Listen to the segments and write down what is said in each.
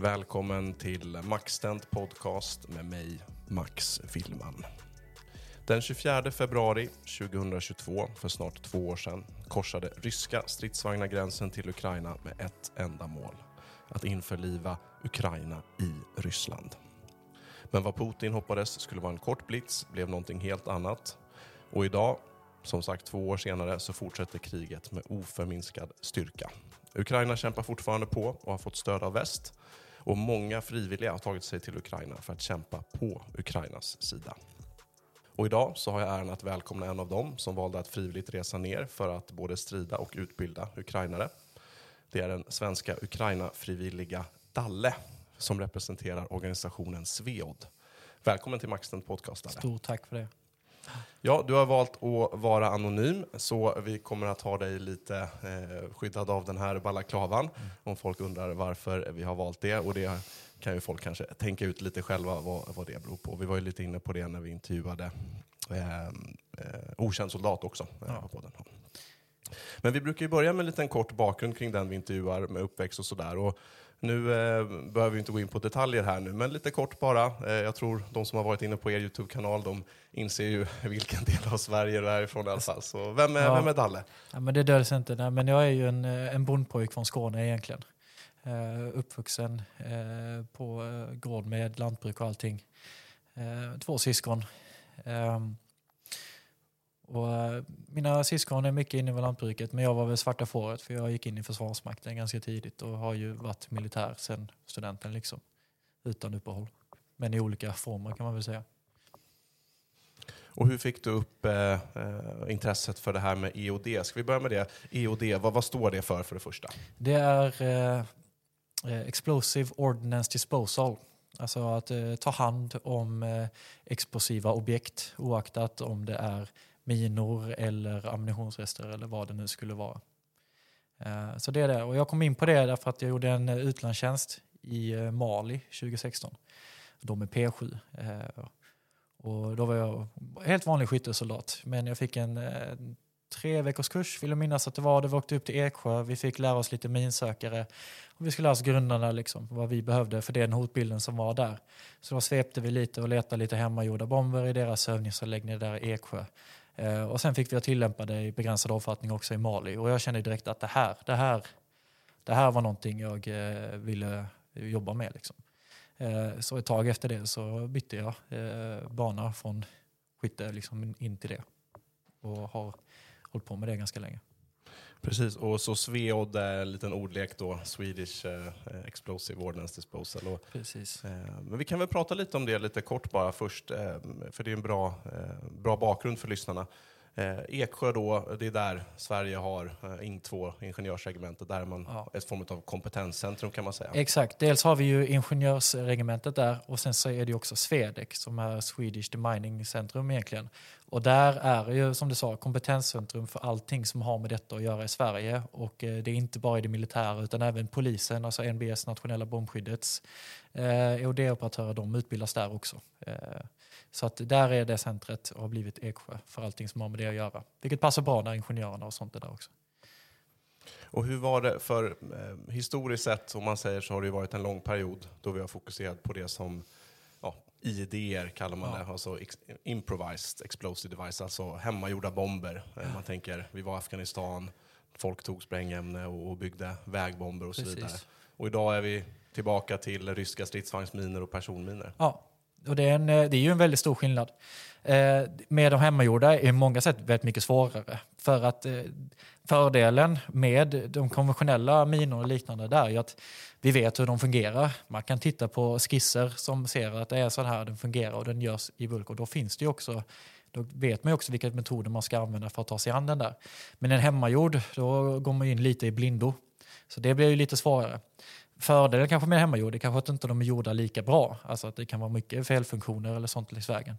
Välkommen till MaxTent Podcast med mig, Max Filman. Den 24 februari 2022, för snart två år sedan, korsade ryska stridsvagnar gränsen till Ukraina med ett enda mål. Att införliva Ukraina i Ryssland. Men vad Putin hoppades skulle vara en kort blitz blev någonting helt annat. Och idag, som sagt två år senare, så fortsätter kriget med oförminskad styrka. Ukraina kämpar fortfarande på och har fått stöd av väst. Och många frivilliga har tagit sig till Ukraina för att kämpa på Ukrainas sida. Och idag så har jag äran att välkomna en av dem som valde att frivilligt resa ner för att både strida och utbilda ukrainare. Det är den svenska Ukraina-frivilliga Dalle som representerar organisationen Sveod. Välkommen till Maxten Podcast Dalle. Stort tack för det. Ja, du har valt att vara anonym, så vi kommer att ha dig lite eh, skyddad av den här balaklavan. Mm. Om folk undrar varför vi har valt det. Och det kan ju folk kanske tänka ut lite själva vad, vad det beror på. Vi var ju lite inne på det när vi intervjuade eh, eh, Okänd soldat också. Eh, ja. på den. Men vi brukar ju börja med en liten kort bakgrund kring den vi intervjuar med uppväxt och sådär. Nu eh, behöver vi inte gå in på detaljer här nu, men lite kort bara. Eh, jag tror de som har varit inne på er Youtube-kanal, de inser ju vilken del av Sverige du är ifrån i alla fall. Så vem är, ja. vem är Dalle? Ja, men det döljs inte. Nej, men jag är ju en, eh, en bondpojk från Skåne egentligen. Uh, uppvuxen uh, på uh, gård med lantbruk och allting. Två syskon. Um, och, uh, mina syskon är mycket inne i lantbruket men jag var väl svarta fåret för jag gick in i Försvarsmakten ganska tidigt och har ju varit militär sedan studenten liksom. Utan uppehåll. Men i olika former kan man väl säga. Och hur fick du upp eh, eh intresset för det här med EOD? Ska vi börja med det? EOD, vad, vad står det för för det första? Det är eh, eh Explosive Ordnance Disposal. Alltså att eh, ta hand om eh, explosiva objekt oaktat om det är minor eller ammunitionsrester eller vad det nu skulle vara. Eh, så det är det. Och jag kom in på det därför att jag gjorde en eh, utlandstjänst i eh, Mali 2016. Då med P7. Och då var jag helt vanlig skyttesoldat. Men jag fick en tre veckors kurs, vill jag minnas att det var. Det vi åkte upp till Eksjö, vi fick lära oss lite minsökare. Och vi skulle lära oss grunderna, liksom, vad vi behövde för den hotbilden som var där. Så då svepte vi lite och letade lite hemmagjorda bomber i deras övningsanläggning där i Eksjö. Eh, och sen fick vi tillämpa det i begränsad omfattning också i Mali. Och jag kände direkt att det här, det här, det här var någonting jag eh, ville jobba med. Liksom. Eh, så ett tag efter det så bytte jag bana från skytte liksom in till det. Och har hållit på med det ganska länge. Precis, och så Sveod är en liten ordlek då, Swedish eh, Explosive Ordnance Disposal. Och, Precis. Eh, men vi kan väl prata lite om det lite kort bara först, eh, för det är en bra, eh, bra bakgrund för lyssnarna. Eh, Eksjö då, det är där Sverige har eh, Ing 2, ingenjörsregementet. Där är man Ja. ett form av kompetenscentrum kan man säga. Exakt, dels har vi ju ingenjörsregementet där och sen så är det ju också Swedec som är Swedish Demining Centrum egentligen. Och där är ju som du sa kompetenscentrum för allting som har med detta att göra i Sverige. Och eh, det är inte bara i det militära utan även polisen, alltså NBS, nationella bombskyddets eh, EOD-operatörer, de utbildas där också. Eh, så att där är det centret och har blivit Eksjö för allting som har med det att göra. Vilket passar bra när ingenjörerna och sånt är där också. Och hur var det, för eh, historiskt sett om man säger så har det varit en lång period då vi har fokuserat på det som ja, IDR kallar man Ja. det, alltså ex, improvised explosive device, alltså hemmagjorda bomber. Eh, Man tänker, vi var i Afghanistan, folk tog sprängämne och, och byggde vägbomber och så Precis. vidare. Och idag är vi tillbaka till ryska stridsvagnsminor och personminor. Ja, och det är, en, eh, det är ju en väldigt stor skillnad. Eh, med de hemmagjorda är många sätt väldigt mycket svårare. För att eh, fördelen med de konventionella minorna och liknande där är ju att vi vet hur de fungerar. Man kan titta på skisser som ser att det är så här den fungerar och den görs i bulk. Och då finns det ju också då vet man också vilka metoder man ska använda för att ta sig an den där. Men en hemmagjord, då går man in lite i blindo. Så det blir ju lite svårare. Fördelen kanske med hemmagjord är kanske att inte de är gjorda lika bra. Alltså att det kan vara mycket felfunktioner eller sånt längs vägen.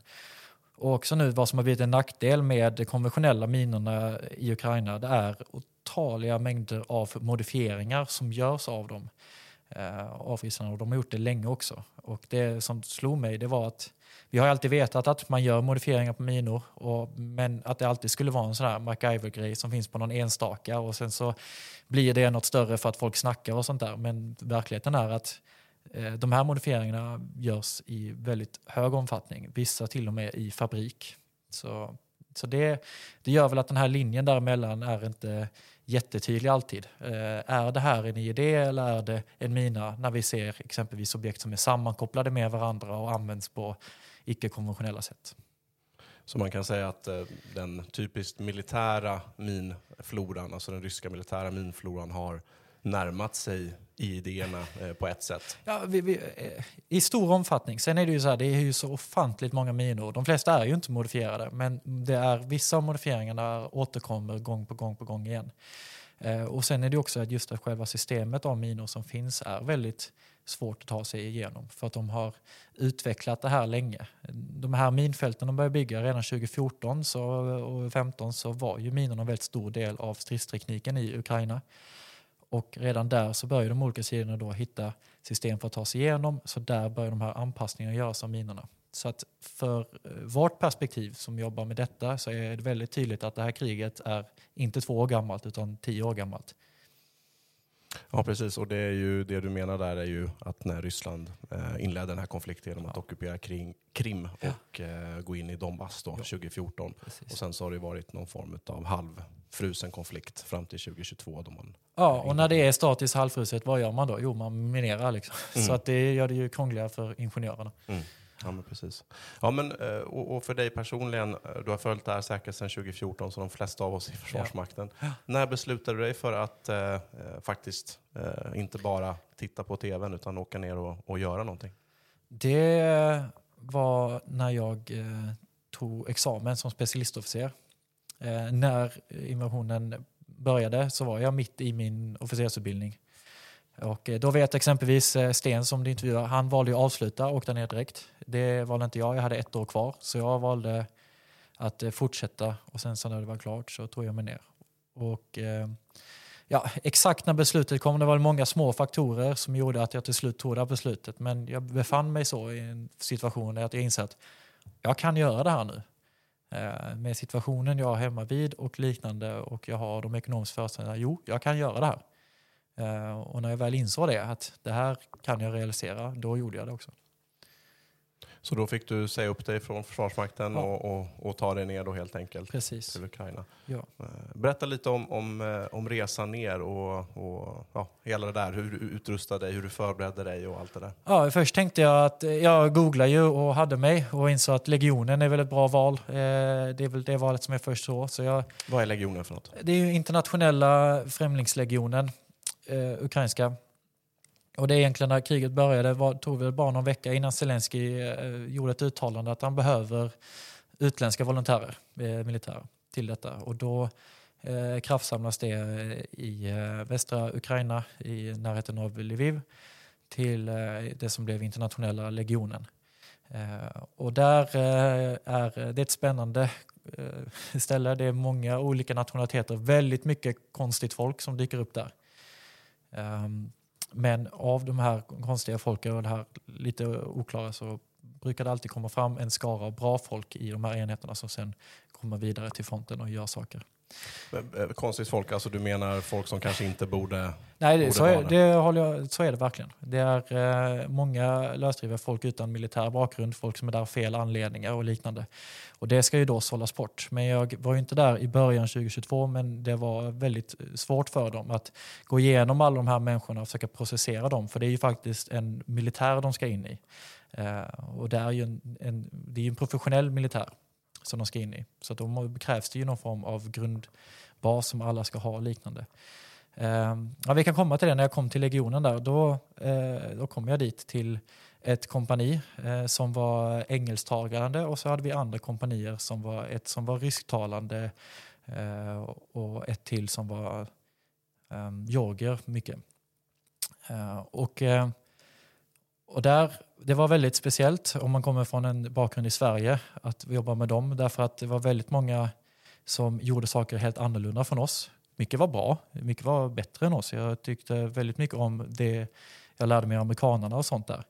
Och också nu vad som har blivit en nackdel med de konventionella minorna i Ukraina det är otaliga mängder av modifieringar som görs av dem. Eh, av ryssarna och de har gjort det länge också. Och det som slog mig det var att vi har alltid vetat att man gör modifieringar på minor och, men att det alltid skulle vara en sån här MacGyver-grej som finns på någon enstaka och sen så blir det något större för att folk snackar och sånt där. Men verkligheten är att eh, de här modifieringarna görs i väldigt hög omfattning, vissa till och med i fabrik. Så, så det, det gör väl att den här linjen däremellan är inte jättetydlig alltid. Eh, är det här en idé eller är det en mina när vi ser exempelvis objekt som är sammankopplade med varandra och används på icke-konventionella sätt? Så man kan säga att eh, den typiskt militära minfloran, alltså den ryska militära minfloran har närmat sig idéerna eh, på ett sätt. Ja, vi, vi, eh, I stor omfattning. Sen är det ju så här, det är ju så ofantligt många minor. De flesta är ju inte modifierade, men det är vissa av modifieringarna återkommer gång på gång på gång igen. Eh, och sen är det också att just att själva systemet av minor som finns är väldigt svårt att ta sig igenom för att de har utvecklat det här länge. De här minfälten de började bygga redan 2014 så, och 2015 så var ju minorna en väldigt stor del av stridstekniken i Ukraina. Och redan där så börjar de olika sidorna då hitta system för att ta sig igenom. Så där börjar de här anpassningarna göras av minorna. Så att för eh, vårt perspektiv som jobbar med detta så är det väldigt tydligt att det här kriget är inte två år gammalt utan tio år gammalt. Ja, precis. Och det, är ju, det du menar där är ju att när Ryssland eh, inledde den här konflikten genom att ockupera kring, Krim och eh, gå in i Donbass då, 2014. Och sen så har det varit någon form av halvfrusen konflikt fram till 2022. Då man, Ja, och när det är statiskt halvfruset, vad gör man då? Jo, man minerar liksom. Så att det gör det ju krångligare för ingenjörerna. Mm. Ja, men precis. Ja, men, eh, och, för dig personligen, eh, du har följt det här säkert sedan 2014 som de flesta av oss i Försvarsmakten. När beslutade du dig för att eh, eh, faktiskt eh, inte bara titta på tvn utan åka ner och, och göra någonting? Det var när jag eh, tog examen som specialistofficer. När invasionen började så var jag mitt i min officersutbildning. Och eh, då vet exempelvis eh, Sten som du intervjuar, han valde ju att avsluta och åkte ner direkt. Det valde inte jag, jag hade ett år kvar. Så jag valde att eh, fortsätta och sen så när det var klart så tog jag mig ner. Och ja, exakt när beslutet kom, det var många små faktorer som gjorde att jag till slut tog det här beslutet. Men jag befann mig så i en situation där jag insåg att jag kan göra det här nu. Med situationen jag har hemma vid och liknande och jag har de ekonomiska förutsättningarna. Jo, jag kan göra det här. Eh, och när jag väl insåg det, att det här kan jag realisera, då gjorde jag det också. Så då fick du säga upp dig från Försvarsmakten Ja. och, och, och ta dig ner då helt enkelt Precis. till Ukraina. Ja. Eh, Berätta lite om, om, eh, om resan ner och, och ja, hela det där. Hur du utrustade dig, hur du förberedde dig och allt det där. Ja, först tänkte jag att jag googlade ju och hade mig och insåg att Legionen är väl ett bra val. Det är väl det valet som är först så. så jag, Vad är legionen för något? Det är ju internationella främlingslegionen, eh, ukrainska. Och det är egentligen när kriget började, var, tog väl bara någon vecka innan Zelensky eh, gjorde ett uttalande att han behöver utländska volontärer, eh, militärer, till detta. Och då eh, kraftsamlas det eh, i eh, västra Ukraina i närheten av Lviv till eh, det som blev internationella legionen. Eh, och där eh, är eh, det ett spännande eh, ställe. Det är många olika nationaliteter, väldigt mycket konstigt folk som dyker upp där. Ehm, men av de här konstiga folken och det här lite oklara så brukar det alltid komma fram en skara av bra folk i de här enheterna som sen kommer vidare till fronten och gör saker. Eh, konstigt folk, alltså du menar folk som kanske inte borde Nej, det, så, är, det håller jag, så är det verkligen. Det är eh, många lösdrivna folk utan militär bakgrund, folk som är där av fel anledningar och liknande. Och det ska ju då sållas bort. Men jag var ju inte där i början 2022, men det var väldigt svårt för dem att gå igenom alla de här människorna och försöka processera dem, för det är ju faktiskt en militär de ska in i. Eh, och det är ju en, en, det är en professionell militär som de ska in i. Så då krävs det ju någon form av grundbas som alla ska ha och liknande. Eh, ja, vi kan komma till det när jag kom till legionen där. Då, eh, då kom jag dit till ett kompani eh, som var engelsktalande och så hade vi andra kompanier som var ett som var rysktalande eh, och ett till som var eh, georgier mycket. Eh, och eh, och där, det var väldigt speciellt om man kommer från en bakgrund i Sverige att jobba med dem därför att det var väldigt många som gjorde saker helt annorlunda från oss. Mycket var bra, mycket var bättre än oss. Jag tyckte väldigt mycket om det jag lärde mig av amerikanerna och sånt där.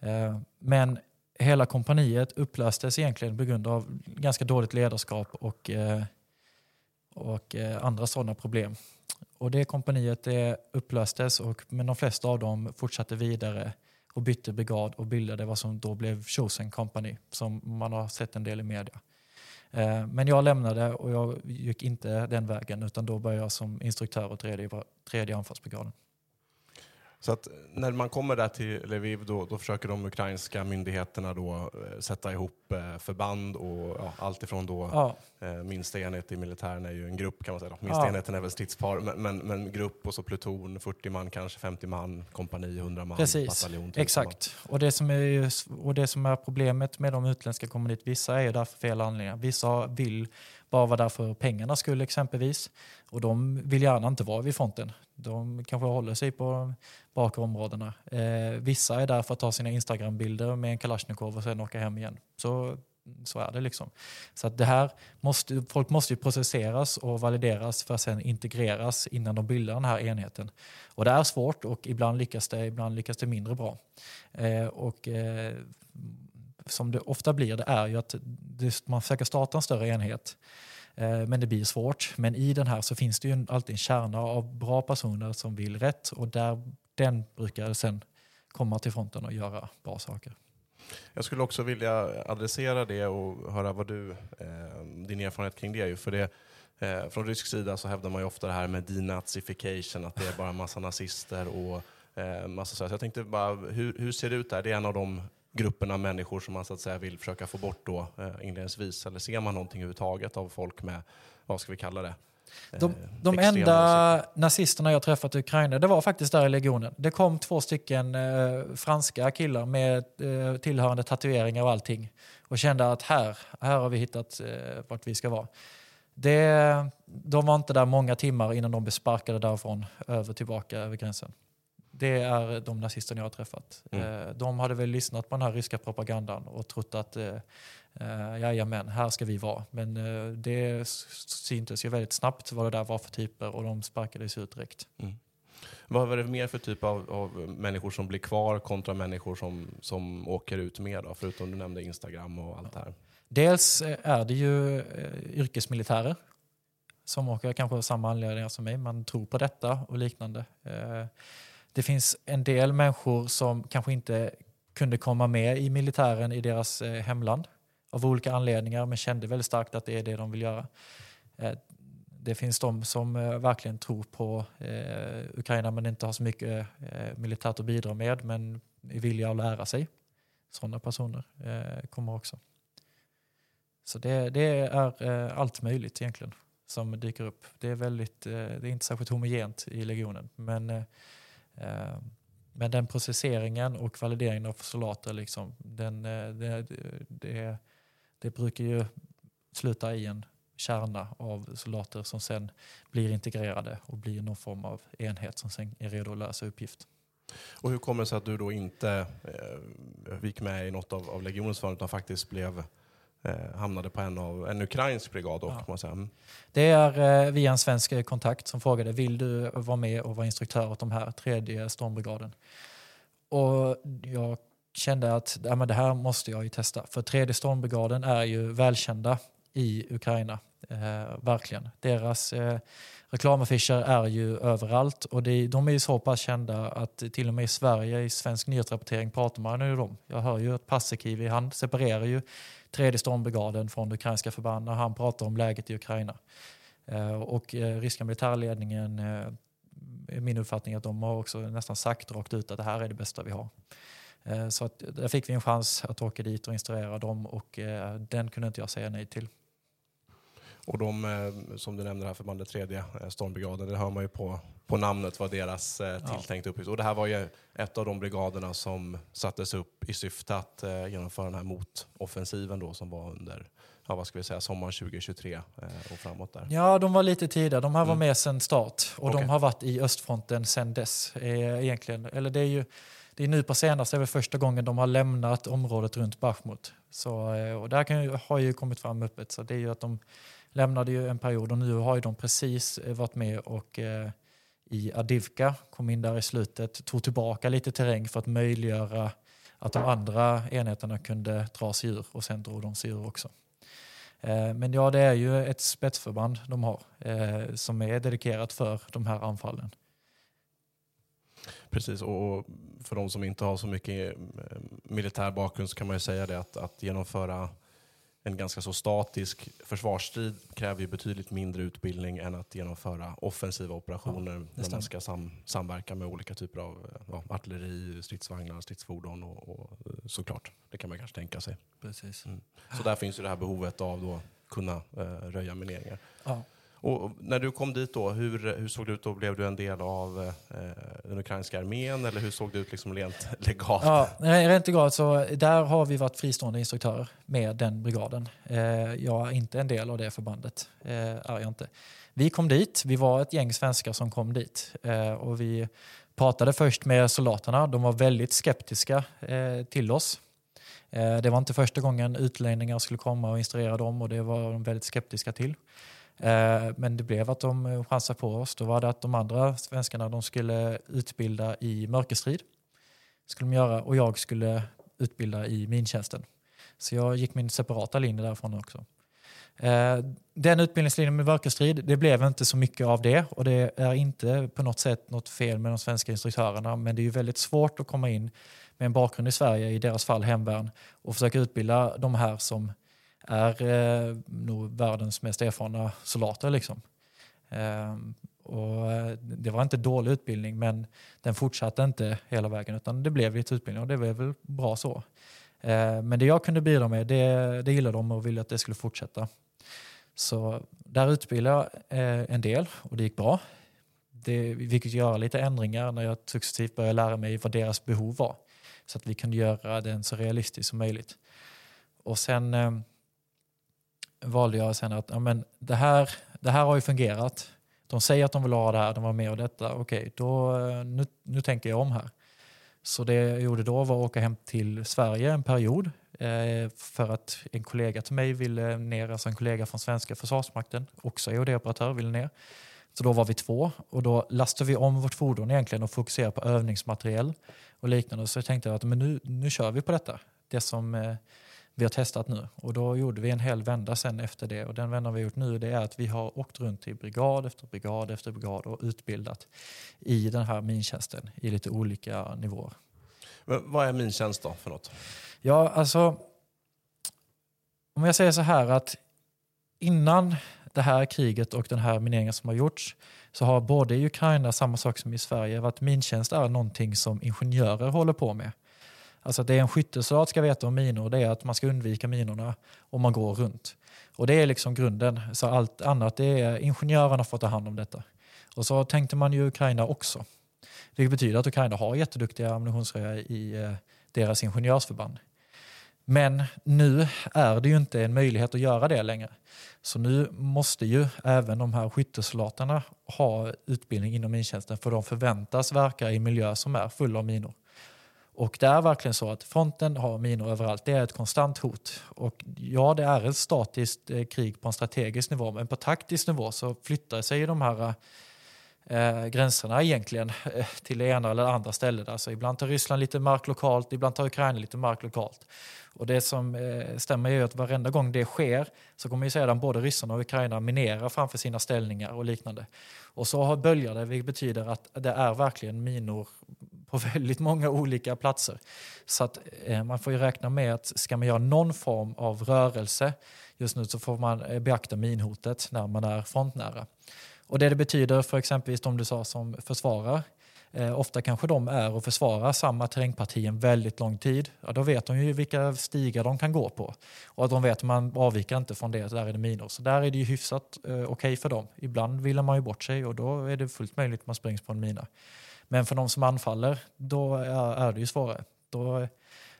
Eh, men hela kompaniet upplöstes egentligen på grund av ganska dåligt ledarskap och, eh, och eh, andra sådana problem. Och det kompaniet det upplöstes och, men de flesta av dem fortsatte vidare och bytte brigad och bildade vad som då blev Chosen Company som man har sett en del i media. Eh, men jag lämnade och jag gick inte den vägen utan då började jag som instruktör åt tredje, tredje anfallsbrigaden. Så att när man kommer där till Lviv då, då försöker de ukrainska myndigheterna då eh, sätta ihop eh, förband och ja, allt ifrån då ja. eh, minsta enhet i militären är ju en grupp kan man säga. Minsta ja. enheten är väl stridspar, men, men, men, grupp och så pluton, 40 man, kanske 50 man, kompani, 100 man, Precis. bataljon. Exakt. Och det, som är, och det som är problemet med de utländska kommer dit, vissa är där för fel anledningar. Vissa vill bara vara där för pengarnas skull exempelvis. Och de vill gärna inte vara vid fronten. De kanske håller sig på bakre områdena. Eh, vissa är där för att ta sina Instagram-bilder med en Kalashnikov och sen åka hem igen. Så, så är det liksom. Så att det här måste, folk måste ju processeras och valideras för att sen integreras innan de bildar den här enheten. Och det är svårt och ibland lyckas det, ibland lyckas det mindre bra. Eh, och eh, som det ofta blir, det är ju att man försöker starta en större enhet eh, men det blir svårt. Men i den här så finns det ju alltid en kärna av bra personer som vill rätt och där, den brukar sen komma till fronten och göra bra saker. Jag skulle också vilja adressera det och höra vad du, eh, din erfarenhet kring det. För det eh, från rysk sida så hävdar man ju ofta det här med denazification, att det är bara massa nazister och eh, massa så. så jag tänkte bara, hur, hur ser det ut där? Det är en av de grupperna människor som man så att säga vill försöka få bort då eh, inledningsvis? Eller ser man någonting överhuvudtaget av folk med, vad ska vi kalla det? De, eh, de enda nazisterna jag träffat i Ukraina, det var faktiskt där i legionen. Det kom två stycken eh, franska killar med eh, tillhörande tatueringar och allting. Och kände att här, här har vi hittat eh, vart vi ska vara. Det, de var inte där många timmar innan de blev sparkade därifrån över tillbaka över gränsen. Det är de nazisterna jag har träffat. Mm. Eh, de hade väl lyssnat på den här ryska propagandan och trott att eh jajamän, här ska vi vara. Men det syntes ju väldigt snabbt vad det där var för typer och de sparkades ut direkt. Mm. Vad var det mer för typ av, av, människor som blir kvar kontra människor som, som åker ut mer då? Förutom du nämnde Instagram och allt det här. Dels är det ju yrkesmilitärer som åker kanske av samma anledningar som mig. Man tror på detta och liknande. Det finns en del människor som kanske inte kunde komma med i militären i deras eh, hemland av olika anledningar men kände väldigt starkt att det är det de vill göra. Eh, det finns de som eh, verkligen tror på Ukraina men inte har så mycket militärt att bidra med men är villiga att lära sig. Sådana personer kommer också. Så det, det är allt möjligt egentligen som dyker upp. Det är, väldigt, det är inte särskilt homogent i legionen men Eh, men den processeringen och valideringen av soldater, liksom, den, eh, det, det, det, brukar ju sluta i en, kärna av soldater som sen blir integrerade och blir någon form av enhet som sen är redo att lösa uppgift. Och hur kommer det sig att du då inte eh, gick med i något av, av legionens förband utan faktiskt blev eh, hamnade på en, av, en ukrainsk brigad? Då, Ja. Mm. Det är eh, via en svensk kontakt som frågade vill du vara med och vara instruktör åt de här tredje stormbrigaden. Och jag kände att ja, men det här måste jag ju testa. För tredje stormbrigaden är ju välkända i Ukraina. Eh, verkligen. Deras eh, reklamaffischer är ju överallt och det, de är ju så pass kända att till och med i Sverige i svensk nyhetsrapportering pratar man ju om dem. Jag hör ju att Paasikivi, han separerar ju tredje stormbrigaden från det ukrainska förband när han pratar om läget i Ukraina. Eh, och eh, ryska militärledningen, eh, är min uppfattning att de har också nästan sagt rakt ut att det här är det bästa vi har. Eh, så att, där fick vi en chans att åka dit och instruera dem och eh, den kunde inte jag säga nej till. Och de, eh, som du nämnde här, förbandet tredje eh, stormbrigaden, det hör man ju på, på namnet vad deras eh, tilltänkta uppgift. Och det här var ju ett av de brigaderna som sattes upp i syfte att genomföra den här motoffensiven då som var under ja, vad ska vi säga, sommaren 2023 eh, och framåt där. Ja, de var lite tidiga. De här var Mm. med sedan start och Okej. de har varit i östfronten sedan dess. Egentligen. Eller det är ju det är nu på senaste, är väl första gången de har lämnat området runt Bachmut. Så, och där kan har ju kommit fram öppet. Så det är ju att de lämnade ju en period och nu har ju de precis eh, varit med och eh, i Adivka, kom in där i slutet, tog tillbaka lite terräng för att möjliggöra att de andra enheterna kunde dra sig ur och sen drog de sig ur också. Eh, Men ja, det är ju ett spetsförband de har eh, som är dedikerat för de här anfallen. Precis, och för de som inte har så mycket eh, militär bakgrund så kan man ju säga det att, att genomföra en ganska så statisk försvarsstrid kräver ju betydligt mindre utbildning än att genomföra offensiva operationer när stämmer. man ska sam, samverka med olika typer av ja, artilleri, stridsvagnar, stridsfordon och, och såklart. Det kan man kanske tänka sig. Precis. Mm. Så där finns ju det här behovet av att kunna eh, röja mineringar. Ja. Och när du kom dit då, hur, hur såg det ut då? Blev du en del av eh, den ukrainska armén eller hur såg det ut liksom rent legalt? Ja, rent legalt så där har vi varit fristående instruktörer med den brigaden. Eh, jag är inte en del av det förbandet. Eh, är jag inte. Vi kom dit, vi var ett gäng svenskar som kom dit eh, och vi pratade först med soldaterna. De var väldigt skeptiska eh, till oss. Eh, det var inte första gången utlänningar skulle komma och instruera dem och det var de väldigt skeptiska till. Eh, men det blev att de eh, chansade på oss. Då var det att de andra svenskarna de skulle utbilda i mörkerstrid skulle de göra och jag skulle utbilda i mintjänsten. Så jag gick min separata linje därifrån också. Eh, den utbildningslinjen med mörkerstrid, det blev inte så mycket av det och det är inte på något sätt något fel med de svenska instruktörerna men det är ju väldigt svårt att komma in med en bakgrund i Sverige, i deras fall hemvärn, och försöka utbilda de här som är eh, nog världens mest erfarna soldater. Liksom. Ehm, eh, och det var inte dålig utbildning men den fortsatte inte hela vägen utan det blev lite utbildning och det blev väl bra så. Eh, men det jag kunde bidra med det, det gillade de och ville att det skulle fortsätta. Så där utbildade jag eh, en del och det gick bra. Det, vi fick göra lite ändringar när jag successivt började lära mig vad deras behov var. Så att vi kunde göra den så realistisk som möjligt. Och sen eh, valde jag sen att ja, men det, här, det här har ju fungerat. De säger att de vill ha det här, de var med och detta. Okej, då, nu, nu tänker jag om här. Så det jag gjorde då var att åka hem till Sverige en period eh, för att en kollega till mig ville ner, alltså en kollega från svenska försvarsmakten, också EOD-operatör, ville ner. Så då var vi två och då lastade vi om vårt fordon egentligen och fokuserade på övningsmateriel och liknande. Så jag tänkte att men nu, nu kör vi på detta, det som eh, vi har testat nu. Och då gjorde vi en hel vända sen efter det och den vändan vi har gjort nu det är att vi har åkt runt i brigad efter brigad efter brigad och utbildat i den här mintjänsten i lite olika nivåer. Men vad är mintjänst då för något? Ja, alltså om jag säger så här att innan det här kriget och den här mineringen som har gjorts så har både i Ukraina, samma sak som i Sverige, varit mintjänst är någonting som ingenjörer håller på med. Alltså det är en skyttesoldat ska veta om minor, det är att man ska undvika minorna om man går runt. Och det är liksom grunden. Så allt annat, det är ingenjörerna får ta hand om detta. Och så tänkte man ju Ukraina också. Vilket betyder att Ukraina har jätteduktiga ammunitionsröjare i eh, deras ingenjörsförband. Men nu är det ju inte en möjlighet att göra det längre. Så nu måste ju även de här skyttesoldaterna ha utbildning inom mintjänsten för de förväntas verka i miljö som är full av minor. Och det är verkligen så att fronten har minor överallt. Det är ett konstant hot. Och ja, det är ett statiskt eh, krig på en strategisk nivå, men på taktisk nivå så flyttar sig de här eh, eh, gränserna egentligen eh, till det ena eller andra stället. Alltså ibland tar Ryssland lite mark lokalt, ibland tar Ukraina lite mark lokalt. Och det som eh, stämmer är att varenda gång det sker så kommer ju sedan både ryssarna och Ukraina minera framför sina ställningar och liknande. Och så har böljar det, vilket betyder att det är verkligen minor på väldigt många olika platser. Så att eh, man får ju räkna med att ska man göra någon form av rörelse just nu så får man eh, beakta minhotet när man är frontnära. Och det det betyder för exempelvis de du sa som försvarar Eh, ofta kanske de är och försvarar samma terrängparti en väldigt lång tid. Ja, då vet de ju vilka stigar de kan gå på. Och att de vet att man avviker inte från det, där är det minor. Så där är det ju hyfsat eh, okej okay för dem. Ibland vill man ju bort sig och då är det fullt möjligt att man sprängs på en mina. Men för de som anfaller, då är, är det ju svårare. Då,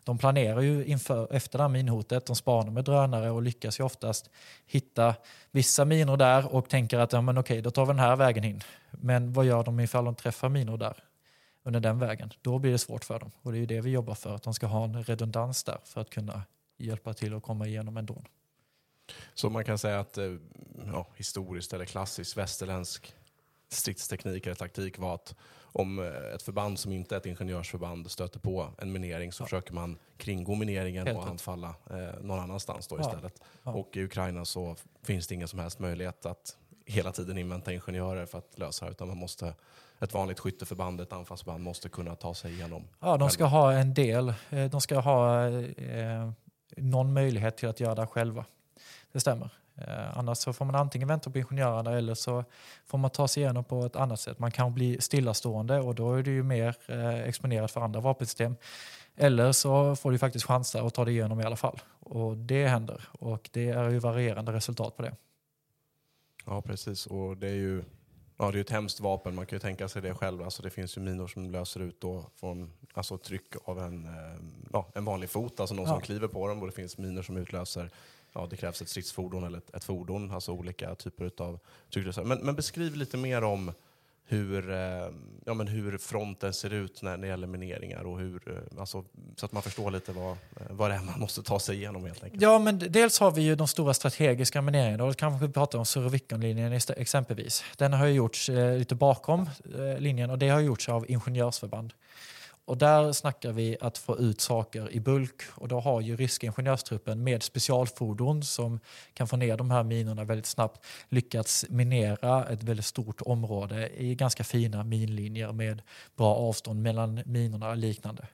de planerar ju inför, efter det här minhotet, de spanar med drönare och lyckas ju oftast hitta vissa minor där och tänker att ja, men okej, då tar vi den här vägen in. Men vad gör de ifall de träffar minor där under den vägen? Då blir det svårt för dem. Och det är ju det vi jobbar för, att de ska ha en redundans där för att kunna hjälpa till att komma igenom ändå. Så man kan säga att eh, ja, historiskt eller klassiskt västerländsk stridsteknik eller taktik var att om eh, ett förband som inte är ett ingenjörsförband stöter på en minering så ja. försöker man kringgå mineringen Helt och anfalla eh, någon annanstans då ja. istället. Ja. Och i Ukraina så finns det ingen som helst möjlighet att hela tiden invänta ingenjörer för att lösa det utan man måste ett vanligt skytteförband, ett anfallsband måste kunna ta sig igenom. Ja, de ska ha en del. Eh, de ska ha eh, någon möjlighet till att göra det själva. Det stämmer. Eh, annars så får man antingen vänta på ingenjörerna eller så får man ta sig igenom på ett annat sätt. Man kan bli stillastående och då är du ju mer eh, exponerat för andra vapensystem. Eller så får du faktiskt chansa att ta dig igenom i alla fall. Och det händer och det är ju varierande resultat på det. Ja precis och det är ju Ja, det är ett hemskt vapen, man kan ju tänka sig det själv. Alltså, det finns ju minor som löser ut då från alltså, tryck av en, eh, ja, en vanlig fot, alltså någon ja. som kliver på dem. Och det finns minor som utlöser ja, det krävs ett stridsfordon eller ett, ett fordon, alltså olika typer av trycklösare. Men, men beskriv lite mer om hur, eh, ja, men hur fronten ser ut när det gäller mineringar och hur, eh, alltså, så att man förstår lite vad, eh, vad det är man måste ta sig igenom helt enkelt. Ja, men dels har vi ju de stora strategiska mineringarna och kanske vi pratar om Surovikonlinjen exempelvis. Den har ju gjorts lite bakom linjen och det har gjorts av ingenjörsförband. Och där snackar vi att få ut saker i bulk och då har ju ryska ingenjörstruppen med specialfordon som kan få ner de här minorna väldigt snabbt lyckats minera ett väldigt stort område i ganska fina minlinjer med bra avstånd mellan minorna och liknande.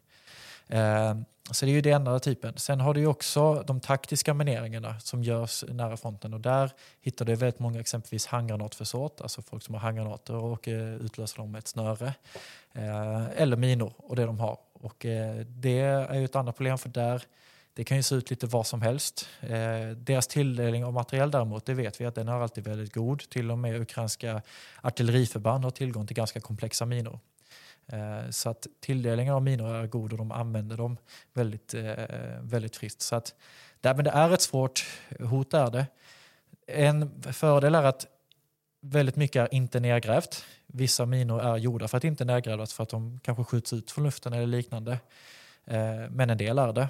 Eh, så det är ju den ena typen. Sen har du ju också de taktiska mineringarna som görs nära fronten och där hittar du väldigt många exempelvis handgranatförsåt, alltså folk som har handgranater och eh, utlöser dem med ett snöre. Eh, eller minor och det de har. Och eh, det är ju ett annat problem för där det kan ju se ut lite vad som helst. Eh, deras tilldelning av material däremot, det vet vi att den är alltid väldigt god. Till och med ukrainska artilleriförband har tillgång till ganska komplexa minor. Eh, så att tilldelningen av minor är god och de använder dem väldigt, eh, väldigt friskt. Så att, men det är ett svårt hot. Är det. En fördel är att väldigt mycket är inte nedgrävt. Vissa minor är gjorda för att inte nedgrävas för att de kanske skjuts ut från luften eller liknande. Eh, men en del är det.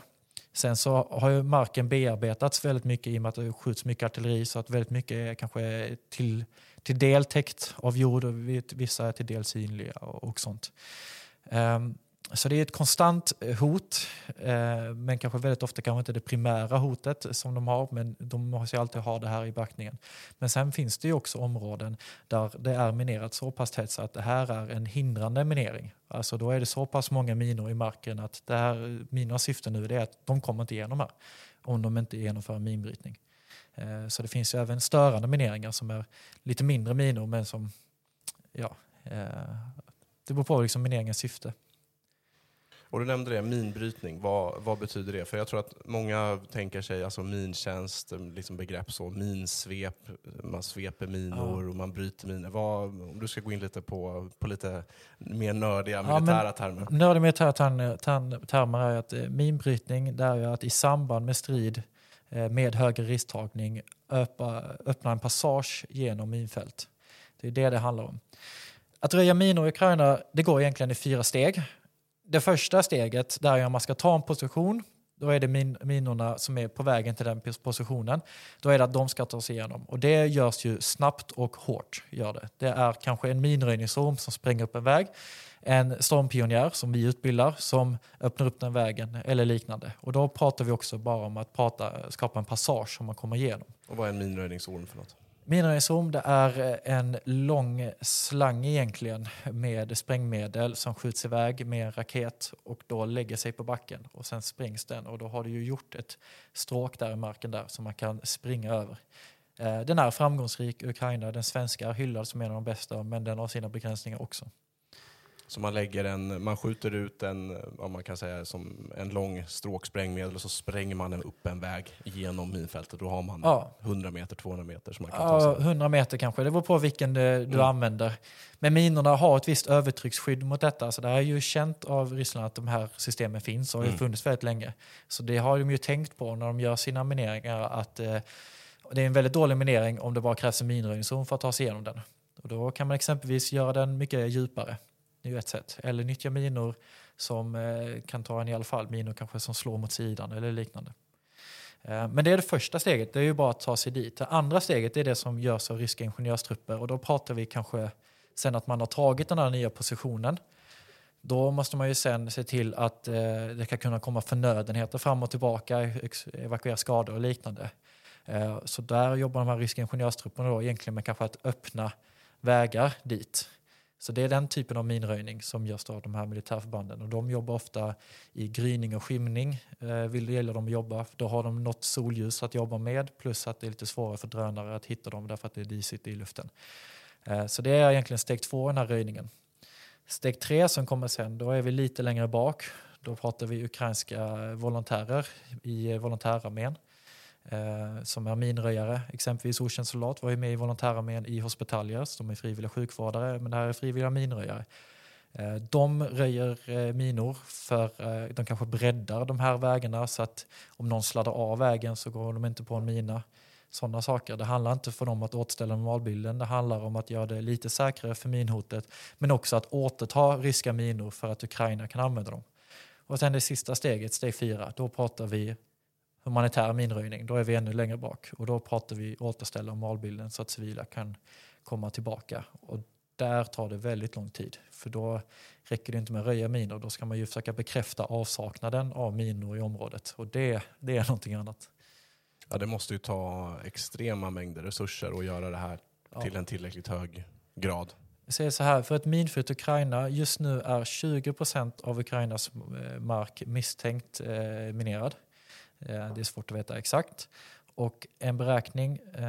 Sen så har ju marken bearbetats väldigt mycket i och med att det skjuts mycket artilleri så att väldigt mycket är kanske till till del täckt av jord och vissa är till del synliga och, sånt. Um, så det är ett konstant eh, hot, eh, men kanske väldigt ofta kanske inte det primära hotet som de har, men de måste alltid ha det här i beaktningen. Men sen finns det ju också områden där det är minerat så pass tätt så att det här är en hindrande minering. Alltså då är det så pass många minor i marken att det här, mina syfte nu är att de kommer inte igenom här om de inte genomför minbrytning. Eh, så det finns ju även störande mineringar som är lite mindre minor men som, ja, eh, det beror på liksom mineringens syfte. Och du nämnde det, minbrytning. Vad, vad betyder det? För jag tror att många tänker sig alltså mintjänst, liksom begrepp så, minsvep, man sveper minor Ja. och man bryter minor. Vad, om du ska gå in lite på, på lite mer nördiga militära men- termer. Nördig militära term- term- termer är att eh, minbrytning det är att i samband med strid eh, Eh, med högre risktagning öppna, en passage genom minfält. Det är det det handlar om. Att röja minor i Ukraina det går egentligen i fyra steg. Det första steget där är om man ska ta en position. Då är det min, minorna som är på vägen till den positionen. Då är det att de ska ta sig igenom. Och det görs ju snabbt och hårt. Gör det. det är kanske en minröjningsorm som spränger upp en väg en stormpionjär som vi utbildar som öppnar upp den vägen eller liknande. Och då pratar vi också bara om att prata, skapa en passage som man kommer igenom. Och vad är en minröjningsorm för något? Minröjningsorm det är en lång slang egentligen med sprängmedel som skjuts iväg med en raket och då lägger sig på backen och sen sprängs den och då har du ju gjort ett stråk där i marken där som man kan springa över. Eh, Den är framgångsrik i Ukraina, den svenska är hyllad som en av de bästa men den har sina begränsningar också. Så man lägger en, man skjuter ut en, vad man kan säga som en lång stråk sprängmedel och så spränger man upp en väg genom minfältet. Då har man Ja. 100 meter, 200 meter som man kan ta sig. Ja, 100 meter kanske, det beror på vilken du, du Mm. använder. Men minorna har ett visst övertrycksskydd mot detta. Så det är ju känt av Ryssland att de här systemen finns och har Mm. funnits väldigt länge. Så det har de ju tänkt på när de gör sina mineringar att eh, det är en väldigt dålig minering om det bara krävs en minröjningszon för att ta sig igenom den. Och då kan man exempelvis göra den mycket djupare. Det är ju ett sätt. Eller nyttja minor som eh, kan ta en i alla fall. Minor kanske som slår mot sidan eller liknande. Eh, men det är det första steget, det är ju bara att ta sig dit. Det andra steget är det som görs av ryska ingenjörstrupper och då pratar vi kanske sen att man har tagit den här nya positionen. Då måste man ju sen se till att eh, det kan kunna komma förnödenheter fram och tillbaka, evakuera skador och liknande. Eh, så där jobbar de här ryska ingenjörstrupperna då egentligen med kanske att öppna vägar dit. Så det är den typen av minröjning som görs av de här militärförbanden och de jobbar ofta i gryning och skymning. Eh, vill det gälla dem att jobba, då har de något solljus att jobba med plus att det är lite svårare för drönare att hitta dem därför att det är disigt i luften. Eh, så det är egentligen steg två i den här röjningen. Steg tre som kommer sen, då är vi lite längre bak. Då pratar vi ukrainska volontärer i eh, volontärarmén Eh, som är minröjare. Exempelvis okänd soldat var ju med i volontärarmén i Hospitaliers. De är frivilliga sjukvårdare, men det här är frivilliga minröjare. Eh, De röjer eh, minor för eh, de kanske breddar de här vägarna så att om någon sladdar av vägen så går de inte på en mina. Sådana saker. Det handlar inte för dem att återställa normalbilden. Det handlar om att göra det lite säkrare för minhotet. Men också att återta ryska minor för att Ukraina kan använda dem. Och sen det sista steget, steg fyra, då pratar vi humanitär minröjning. Då är vi ännu längre bak. Och då pratar vi återställa normalbilden så att civila kan komma tillbaka. Och där tar det väldigt lång tid. För då räcker det inte med att röja minor. Då ska man ju försöka bekräfta avsaknaden av minor i området. Och det, det är någonting annat. Ja, det måste ju ta extrema mängder resurser att göra det här Ja. till en tillräckligt hög grad. Jag säger så här, för ett minfritt Ukraina, just nu är 20% av Ukrainas eh, mark misstänkt eh, minerad. Eh, det är svårt att veta exakt. Och en beräkning eh,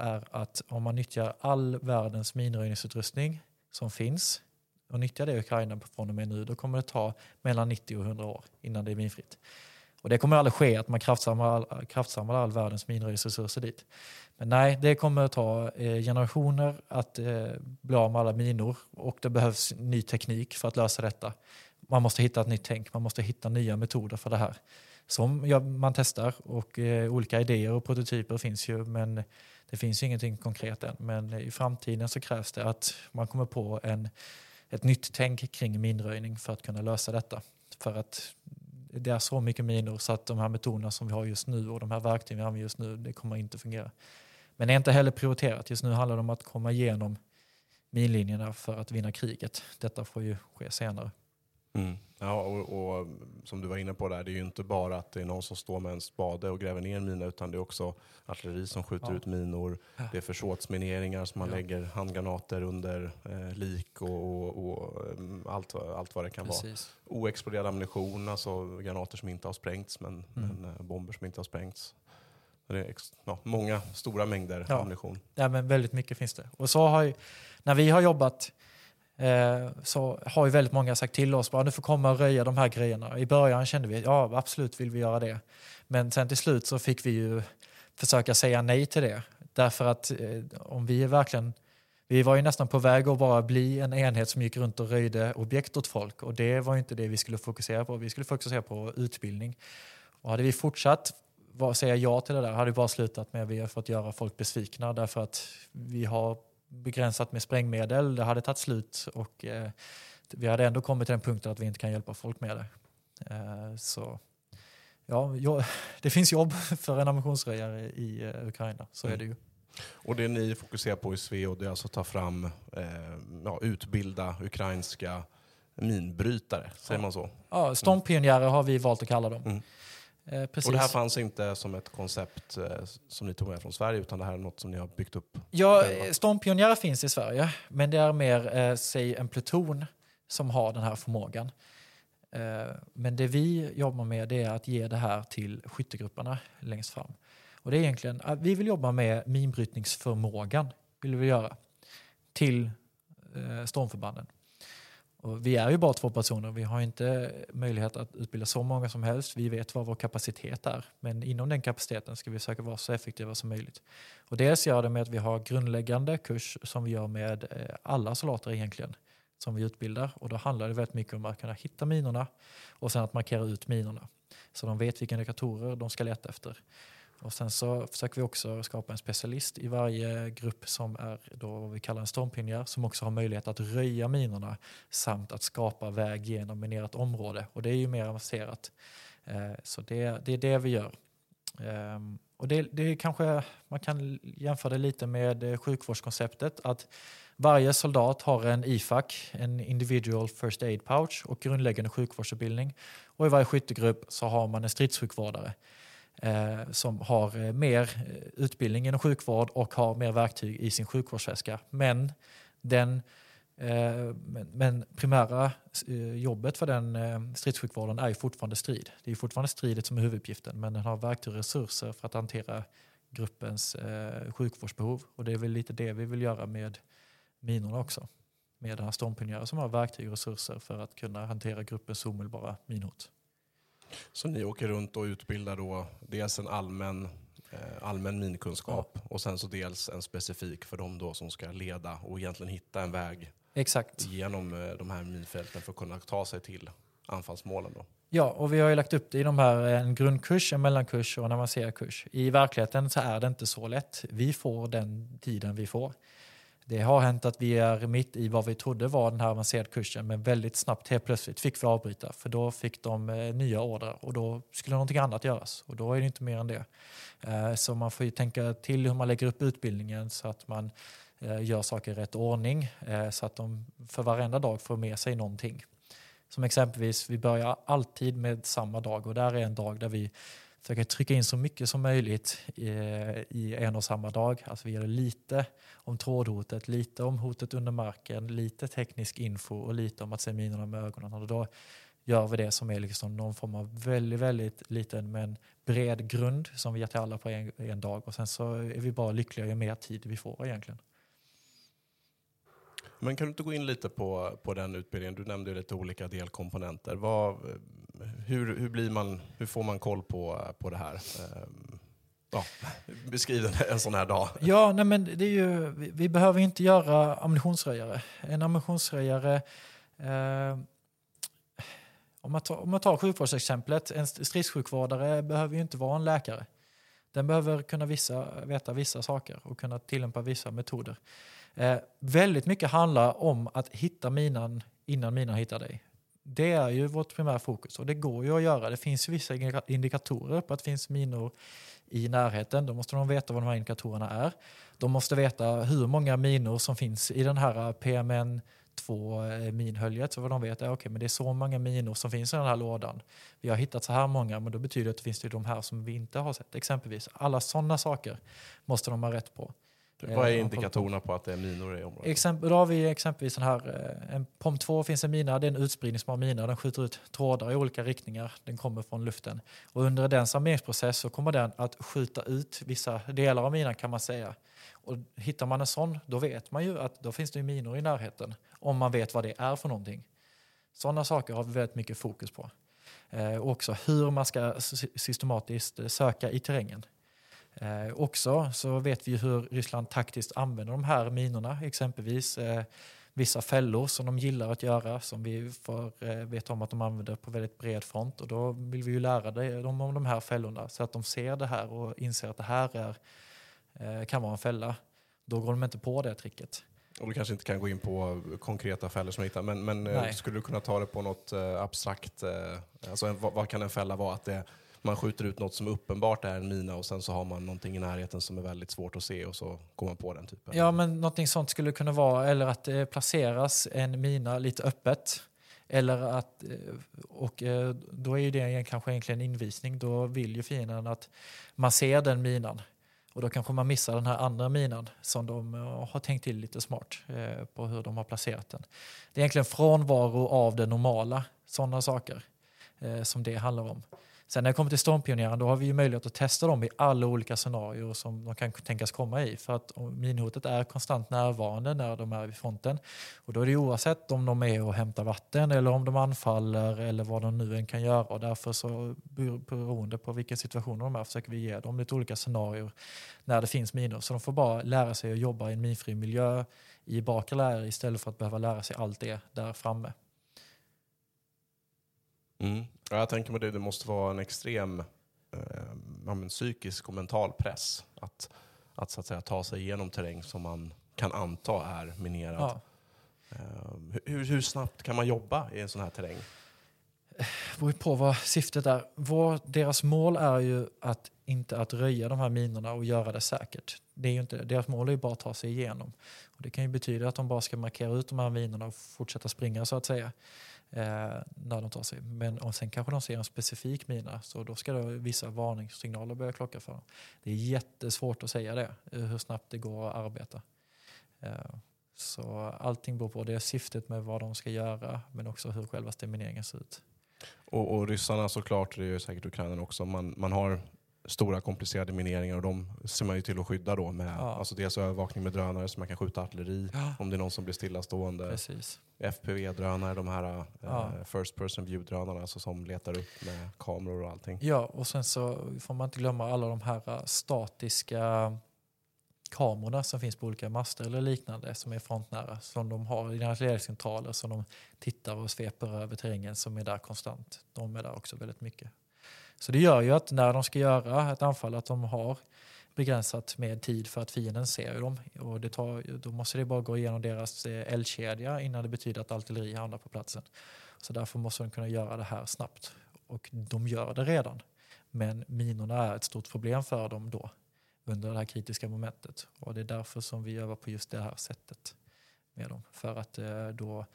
är att om man nyttjar all världens minröjningsutrustning som finns och nyttjar det i Ukraina från och med nu, då kommer det ta mellan 90 och 100 år innan det är minfritt. Och det kommer aldrig ske att man kraftsamlar all, kraftsamlar all världens minröjningsresurser dit. Men nej, det kommer ta eh, generationer att bli av med alla minor och det behövs ny teknik för att lösa detta. Man måste hitta ett nytt tänk, man måste hitta nya metoder för det här. Som ja, man testar och eh, olika idéer och prototyper finns ju men det finns ju ingenting konkret än. Men i framtiden så krävs det att man kommer på en, ett nytt tänk kring minröjning för att kunna lösa detta. För att det är så mycket minor så att de här metoderna som vi har just nu och de här verktygen vi använder just nu, det kommer inte fungera. Men det är inte heller prioriterat. Just nu handlar det om att komma igenom minlinjerna för att vinna kriget. Detta får ju ske senare. Mm. Ja, och, och som du var inne på där, det är ju inte bara att det är någon som står med en spade och gräver ner en mina, utan det är också artilleri som skjuter Ja. ut minor. Det är försåtsmineringar som man Ja. lägger handgranater under eh, lik och, och, och mm, allt, allt vad det kan vara. Precis. Oexploderad ammunition, alltså granater som inte har sprängts, men, Mm. men eh, bomber som inte har sprängts. Det är ja, många stora mängder Ja. ammunition. Ja, men väldigt mycket finns det. Och så har ju, när vi har jobbat eh, så har ju väldigt många sagt till oss att du får komma och röja de här grejerna. I början kände vi ja absolut vill vi göra det. Men sen till slut så fick vi ju försöka säga nej till det. Därför att eh, om vi är verkligen vi var ju nästan på väg att bara bli en enhet som gick runt och röjde objekt åt folk och det var ju inte det vi skulle fokusera på. Vi skulle fokusera på utbildning. Och hade vi fortsatt säga ja till det där hade det bara slutat med att vi har fått göra folk besvikna därför att vi har begränsat med sprängmedel, det hade tagit slut och eh, vi hade ändå kommit till den punkten att vi inte kan hjälpa folk med det. Eh, så ja, ja, det finns jobb för en ammunitionsröjare i eh, Ukraina, så mm. är det ju. Och det ni fokuserar på i Sveo det är alltså att ta fram, eh, ja, utbilda ukrainska minbrytare, säger ja. man så? Ja, stormpionjärer har vi valt att kalla dem. Mm. Eh, och det här fanns inte som ett koncept eh, som ni tog med från Sverige utan det här är något som ni har byggt upp? Ja, stormpionjärer finns i Sverige men det är mer, eh, säg en pluton som har den här förmågan. Eh, men det vi jobbar med är att ge det här till skyttegrupperna längst fram. Och det är egentligen, vi vill jobba med minbrytningsförmågan, vill vi göra, till eh, stormförbanden. Och vi är ju bara två personer, vi har inte möjlighet att utbilda så många som helst. Vi vet vad vår kapacitet är, men inom den kapaciteten ska vi försöka vara så effektiva som möjligt. Och dels gör det med att vi har grundläggande kurs som vi gör med eh, alla soldater egentligen, som vi utbildar. Och då handlar det väldigt mycket om att kunna hitta minorna och sen att markera ut minorna. Så de vet vilka indikatorer de ska leta efter. Och sen så försöker vi också skapa en specialist i varje grupp som är då vad vi kallar en stormpionjär som också har möjlighet att röja minorna samt att skapa väg genom minerat område. Och det är ju mer avancerat. Eh, så det, det är det vi gör. Ehm, och det, det är kanske, man kan jämföra det lite med eh, sjukvårdskonceptet. att varje soldat har en IFAC, en Individual First Aid Pouch och grundläggande sjukvårdsutbildning. Och i varje skyttegrupp så har man en stridssjukvårdare Eh, som har eh, mer eh, utbildning inom sjukvård och har mer verktyg i sin sjukvårdsväska. Men, den, eh, men, men primära eh, jobbet för den eh, stridssjukvården är ju fortfarande strid. Det är fortfarande stridet som är huvuduppgiften men den har verktyg och resurser för att hantera gruppens eh, sjukvårdsbehov. Och det är väl lite det vi vill göra med minorna också. Med den här stormpionjären som har verktyg och resurser för att kunna hantera gruppens omedelbara minhot. Så ni åker runt och utbildar då dels en allmän, eh, allmän minkunskap ja. och sen så dels en specifik för dem då som ska leda och egentligen hitta en väg Exakt. genom eh, de här minfälten för att kunna ta sig till anfallsmålen. Då. Ja, och vi har ju lagt upp det i de här, eh, en grundkurs, en mellankurs och en avancerad kurs. I verkligheten så är det inte så lätt. Vi får den tiden vi får. Det har hänt att vi är mitt i vad vi trodde var den här avancerade kursen men väldigt snabbt helt plötsligt fick vi avbryta för då fick de eh, nya order och då skulle någonting annat göras och då är det inte mer än det. Eh, så man får ju tänka till hur man lägger upp utbildningen så att man eh, gör saker i rätt ordning så att de för varenda dag får med sig någonting. Som exempelvis, vi börjar alltid med samma dag och där är en dag där vi försöka trycka in så mycket som möjligt i, i en och samma dag. Alltså vi gör lite om trådhotet, lite om hotet under marken, lite teknisk info och lite om att se minorna med ögonen. Och då gör vi det som är liksom någon form av väldigt, väldigt liten men bred grund som vi ger till alla på en, en dag. Och sen så är vi bara lyckliga ju mer tid vi får egentligen. Men kan du inte gå in lite på, på den utbildningen? Du nämnde lite olika delkomponenter. Vad, hur, hur, blir man, hur får man koll på, på det här? Ehm, ja, beskriv en sån här dag. Ja, nej men det är ju, vi, vi behöver inte göra ammunitionsröjare. En ammunitionsröjare eh, om man, tar, om man tar sjukvårdsexemplet, en stridssjukvårdare behöver ju inte vara en läkare. Den behöver kunna vissa, veta vissa saker och kunna tillämpa vissa metoder. Eh, väldigt mycket handlar om att hitta minan innan minan hittar dig. Det är ju vårt primära fokus och det går ju att göra. Det finns vissa indikatorer på att det finns minor i närheten. Då måste de veta vad de här indikatorerna är. De måste veta hur många minor som finns i den här eh, PMN-2-minhöljet. Eh, så vad de vet är okay, men det är så många minor som finns i den här lådan. Vi har hittat så här många, men då betyder det att det finns det de här som vi inte har sett exempelvis. Alla sådana saker måste de ha rätt på. Vad är indikatorerna på att det är minor i området? Exempel, då har vi exempelvis den här, eh, en POM 2 finns en mina, det är en utspridningsbar mina, den skjuter ut trådar i olika riktningar, den kommer från luften. Och under den armeringsprocess så kommer den att skjuta ut vissa delar av minan kan man säga. Och hittar man en sån, då vet man ju att då finns det minor i närheten, om man vet vad det är för någonting. Sådana saker har vi väldigt mycket fokus på. Eh, också hur man ska sy- systematiskt söka i terrängen. Eh, också så vet vi hur Ryssland taktiskt använder de här minorna, exempelvis eh, vissa fällor som de gillar att göra, som vi får eh, veta om att de använder på väldigt bred front. Och då vill vi ju lära dem om de här fällorna så att de ser det här och inser att det här är, eh, kan vara en fälla. Då går de inte på det tricket. Och du kanske inte kan gå in på konkreta fällor som du hittar, men, men eh, skulle du kunna ta det på något eh, abstrakt? Eh, alltså vad, vad kan en fälla vara? Att det, man skjuter ut något som uppenbart är en mina och sen så har man någonting i närheten som är väldigt svårt att se och så går man på den typen. Ja, men någonting sånt skulle kunna vara, eller att det placeras en mina lite öppet. Eller att, eh, och eh, då är ju det kanske egentligen en invisning. Då vill ju fienden att man ser den minan. Och då kanske man missar den här andra minan som de har tänkt till lite smart eh, på hur de har placerat den. Det är egentligen frånvaro av det normala, sådana saker eh, som det handlar om. Sen när det kommer till stormpionjären då har vi ju möjlighet att testa dem i alla olika scenarier som de kan tänkas komma i. För att minhotet är konstant närvarande när de är vid fronten. Och då är det oavsett om de är och hämtar vatten eller om de anfaller eller vad de nu än kan göra. Och därför så beroende på vilken situation de är försöker vi ge dem lite olika scenarier när det finns minor. Så de får bara lära sig att jobba i en minfri miljö i bakre läger istället för att behöva lära sig allt det där framme. Mm. Ja, jag tänker mig det, det måste vara en extrem eh, psykisk och mental press att, att, så att säga, ta sig igenom terräng som man kan anta är minerad. Ja. Eh, hur, hur snabbt kan man jobba i en sån här terräng? beror ju på vad syftet är. Vår, deras mål är ju att inte att röja de här minorna och göra det säkert. Det är ju inte, deras mål är ju bara att ta sig igenom. Och det kan ju betyda att de bara ska markera ut de här minorna och fortsätta springa så att säga. Eh, när de tar sig. Men och sen kanske de ser en specifik mina så då ska det vissa varningssignaler börja klocka för dem. Det är jättesvårt att säga det, eh, hur snabbt det går att arbeta. Eh, så allting beror på det är syftet med vad de ska göra men också hur själva stimuleringen ser ut. Och, och ryssarna såklart, det är ju säkert Ukraina också, man, man har stora komplicerade mineringar och de ser man ju till att skydda då med Ja. alltså dels övervakning med drönare så man kan skjuta artilleri Ja. om det är någon som blir stillastående. Precis. FPV-drönare, de här eh, Ja. first person view-drönarna alltså som letar upp med kameror och allting. Ja, och sen så får man inte glömma alla de här äh, statiska kamerorna som finns på olika master eller liknande som är frontnära. Som de har i deras ledningscentraler som de tittar och sveper över terrängen som är där konstant. De är där också väldigt mycket. Så det gör ju att när de ska göra ett anfall att de har begränsat med tid för att fienden ser dem. Och det tar, då måste det bara gå igenom deras eh, eldkedja innan det betyder att artilleri hamnar på platsen. Så därför måste de kunna göra det här snabbt. Och de gör det redan. Men minorna är ett stort problem för dem då under det här kritiska momentet. Och det är därför som vi övar på just det här sättet med dem. För att eh, då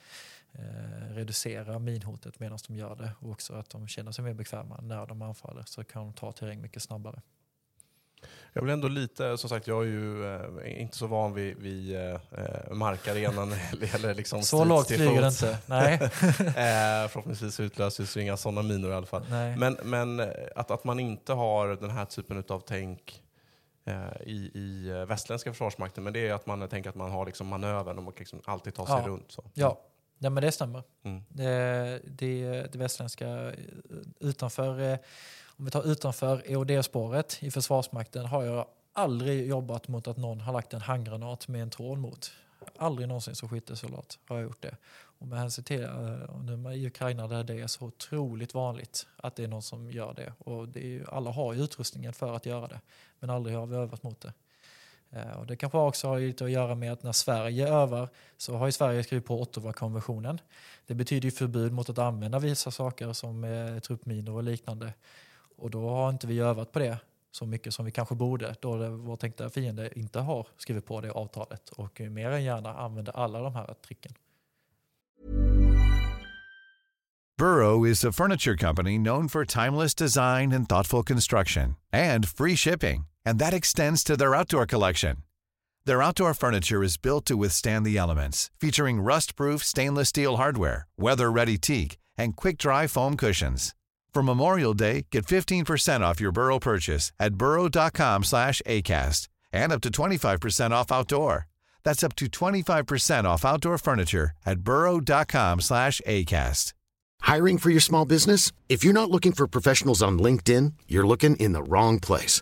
eh, reducera minhotet medan de gör det och också att de känner sig mer bekväma när de anfaller så kan de ta terräng mycket snabbare. Jag blir ändå lite, som sagt jag är ju eh, inte så van vid, vid eh, markarenan eller, liksom Så lågt flyger det inte. Nej. eh, förhoppningsvis utlöses ju inga sådana minor i alla fall. Nej. Men, men eh, att, att man inte har den här typen av tänk eh, i, i västländska försvarsmakten, men det är att man tänker att man har liksom manövern och man kan liksom alltid ta sig Ja. runt. Så. Ja, ja men det stämmer. Mm. Det, det, det västländska eh, utanför, eh, om vi tar utanför EOD-spåret i Försvarsmakten har jag aldrig jobbat mot att någon har lagt en handgranat med en tråd mot. Aldrig någonsin som skyttesoldat har jag gjort det. Och med hänsyn till eh, nu i Ukraina där det är så otroligt vanligt att det är någon som gör det. Och det är alla har ju utrustningen för att göra det. Men aldrig har vi övat mot det. Eh, och det kanske också har lite att göra med att när Sverige övar så har ju Sverige skrivit på Ottawa-konventionen. Det betyder ju förbud mot att använda vissa saker som eh, truppminor och liknande. Och då har inte vi övat på det så mycket som vi kanske borde då det, vår tänkta fiende inte har skrivit på det avtalet och mer än gärna använder alla de här tricken. Burrow is a furniture company known for timeless design and thoughtful construction and free shipping, and that extends to their outdoor collection. Their outdoor furniture is built to withstand the elements, featuring rust-proof stainless steel hardware, weather-ready teak, and quick-dry foam cushions. For Memorial Day, get 15% off your Burrow purchase at burrow.com slash ACAST and up to 25% off outdoor. That's up to 25% off outdoor furniture at burrow.com slash ACAST. Hiring for your small business? If you're not looking for professionals on LinkedIn, you're looking in the wrong place.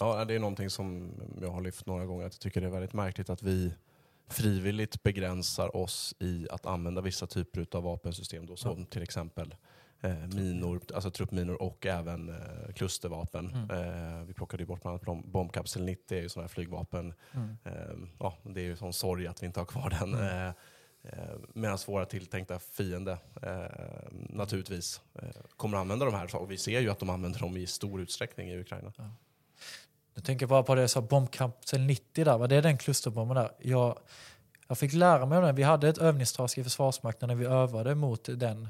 Ja, det är någonting som jag har lyft några gånger. Att jag tycker det är väldigt märkligt att vi frivilligt begränsar oss i att använda vissa typer av vapensystem. Då, som till exempel eh, minor, alltså truppminor och även eh, klustervapen. Eh, vi plockade ju bort bland annat bom- bombkapsel 90, det är ju sådana här flygvapen. Eh, ja, det är ju sån sorg att vi inte har kvar den. Eh, eh, Medan våra tilltänkta fiende eh, naturligtvis kommer att använda de här. Och vi ser ju att de använder dem i stor utsträckning i Ukraina. Jag tänker bara på det jag sa, bombkapsel 90 där, vad det är den klusterbomben där. Jag, jag fick lära mig om den. Vi hade ett övningstask i Försvarsmakten när vi övade mot den.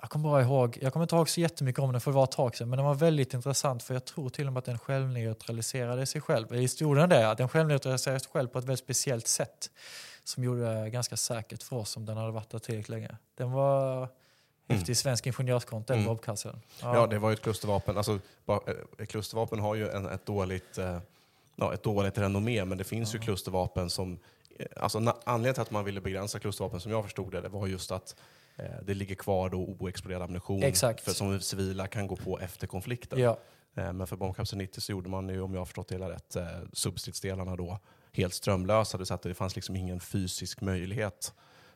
Jag kommer bara ihåg, jag kommer inte ihåg så jättemycket om den för det var ett tag sedan, men den var väldigt intressant för jag tror till och med att den självneutraliserade sig själv. Historien är det, att den självneutraliserade sig själv på ett väldigt speciellt sätt som gjorde det ganska säkert för oss om den hade varit där tillräckligt länge. Den var häftig svensk ingenjörskonst, Mm. bombkapseln. Ja, det var ju ett klustervapen. Alltså, eh, klustervapen har ju en, ett, dåligt, eh, ja, ett dåligt renommé, men det finns ju klustervapen som... eh, Alltså, anledningen till att man ville begränsa klustervapen, som jag förstod det, det var just att eh, det ligger kvar då oexploderad ammunition Exakt. För, som civila kan gå på efter konflikten. Ja, Eh, Men för bombkapsel 90 så gjorde man ju, om jag har förstått det hela rätt, eh, substridsdelarna då helt strömlösa. Det, så att det fanns liksom ingen fysisk möjlighet.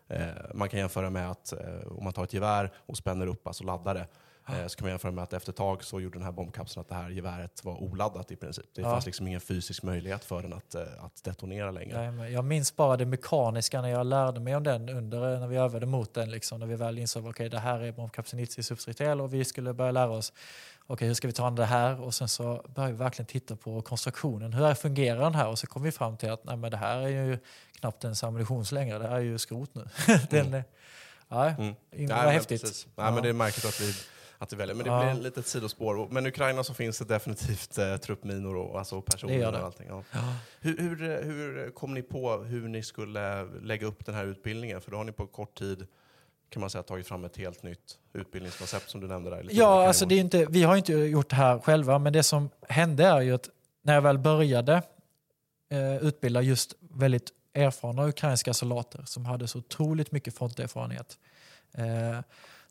Eh, man kan jämföra med att eh, om man tar ett gevär och spänner upp, alltså laddar det, eh, så kan man jämföra med att efter ett tag så gjorde den här bombkapseln att det här geväret var oladdat i princip. Det Ja. fanns liksom ingen fysisk möjlighet för den att, eh, att detonera längre. Nej, jag minns bara det mekaniska när jag lärde mig om den under när vi övade mot den. Liksom, när vi väl insåg att okay, det här är bombkapsel 90 substritel och vi skulle börja lära oss okay, hur ska vi ta an det här och sen så började vi verkligen titta på konstruktionen. Hur fungerar den här? Och så kom vi fram till att nej, men det här är ju knappt ens ammunition längre. Det här är ju skrot nu. den, är- ja, Mm. Nej, häftigt. Nej, Ja. men det är märkligt att vi, att vi väljer. Men det Ja. blir ett litet sidospår. Men i Ukraina så finns det definitivt eh, truppminor och alltså personer Det det. och allting. Ja. Hur, hur, eh, hur kom ni på hur ni skulle lägga upp den här utbildningen? För då har ni på kort tid kan man säga tagit fram ett helt nytt utbildningskoncept som du nämnde där. Ja, alltså det är inte, vi har inte gjort det här själva, men det som hände är ju att när jag väl började eh, utbilda just väldigt erfarna ukrainska soldater som hade så otroligt mycket fronterfarenhet, eh,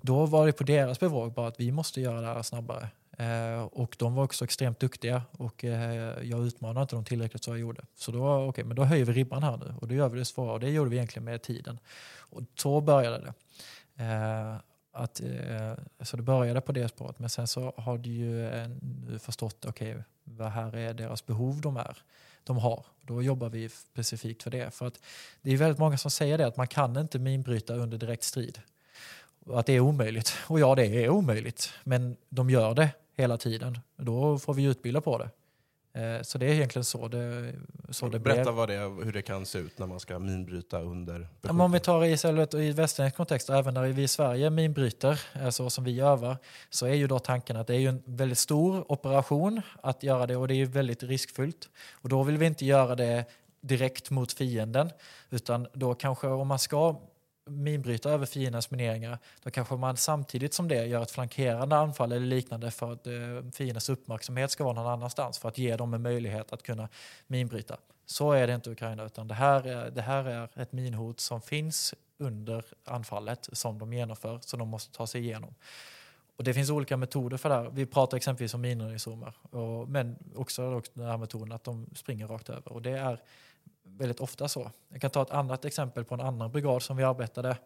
då var det på deras bevåg bara att vi måste göra det här snabbare. Eh, och de var också extremt duktiga och eh, jag utmanade inte dem tillräckligt så jag gjorde. Så då, okay, men då höjer vi ribban här nu och då gör vi det svårare och det gjorde vi egentligen med tiden. Och så började det. Eh, att, eh, så det började på det spåret men sen så har du ju nu förstått okej vad här är deras behov de, är, de har. Då jobbar vi specifikt för det. För att det är väldigt många som säger det att man kan inte minbryta under direkt strid. Att det är omöjligt. Och ja, det är omöjligt. Men de gör det hela tiden. Då får vi utbilda på det. Eh, Så det är egentligen så det, så det Berätta blev. vad det, hur det kan se ut när man ska minbryta under men om vi tar och i västerländsk kontext, även när vi i Sverige minbryter, alltså som vi övar, så är ju då tanken att det är en väldigt stor operation att göra det och det är väldigt riskfyllt. Och då vill vi inte göra det direkt mot fienden, utan då kanske om man ska minbryta över fiendens mineringar, då kanske man samtidigt som det gör ett flankerande anfall eller liknande för att eh, fiendens uppmärksamhet ska vara någon annanstans för att ge dem en möjlighet att kunna minbryta. Så är det inte i Ukraina, utan det här, är, det här är ett minhot som finns under anfallet som de genomför, som de måste ta sig igenom. Och det finns olika metoder för det här. Vi pratar exempelvis om minröjningsormar, men också också den här metoden att de springer rakt över. Och det är väldigt ofta så. Jag kan ta ett annat exempel på en annan brigad som vi arbetade.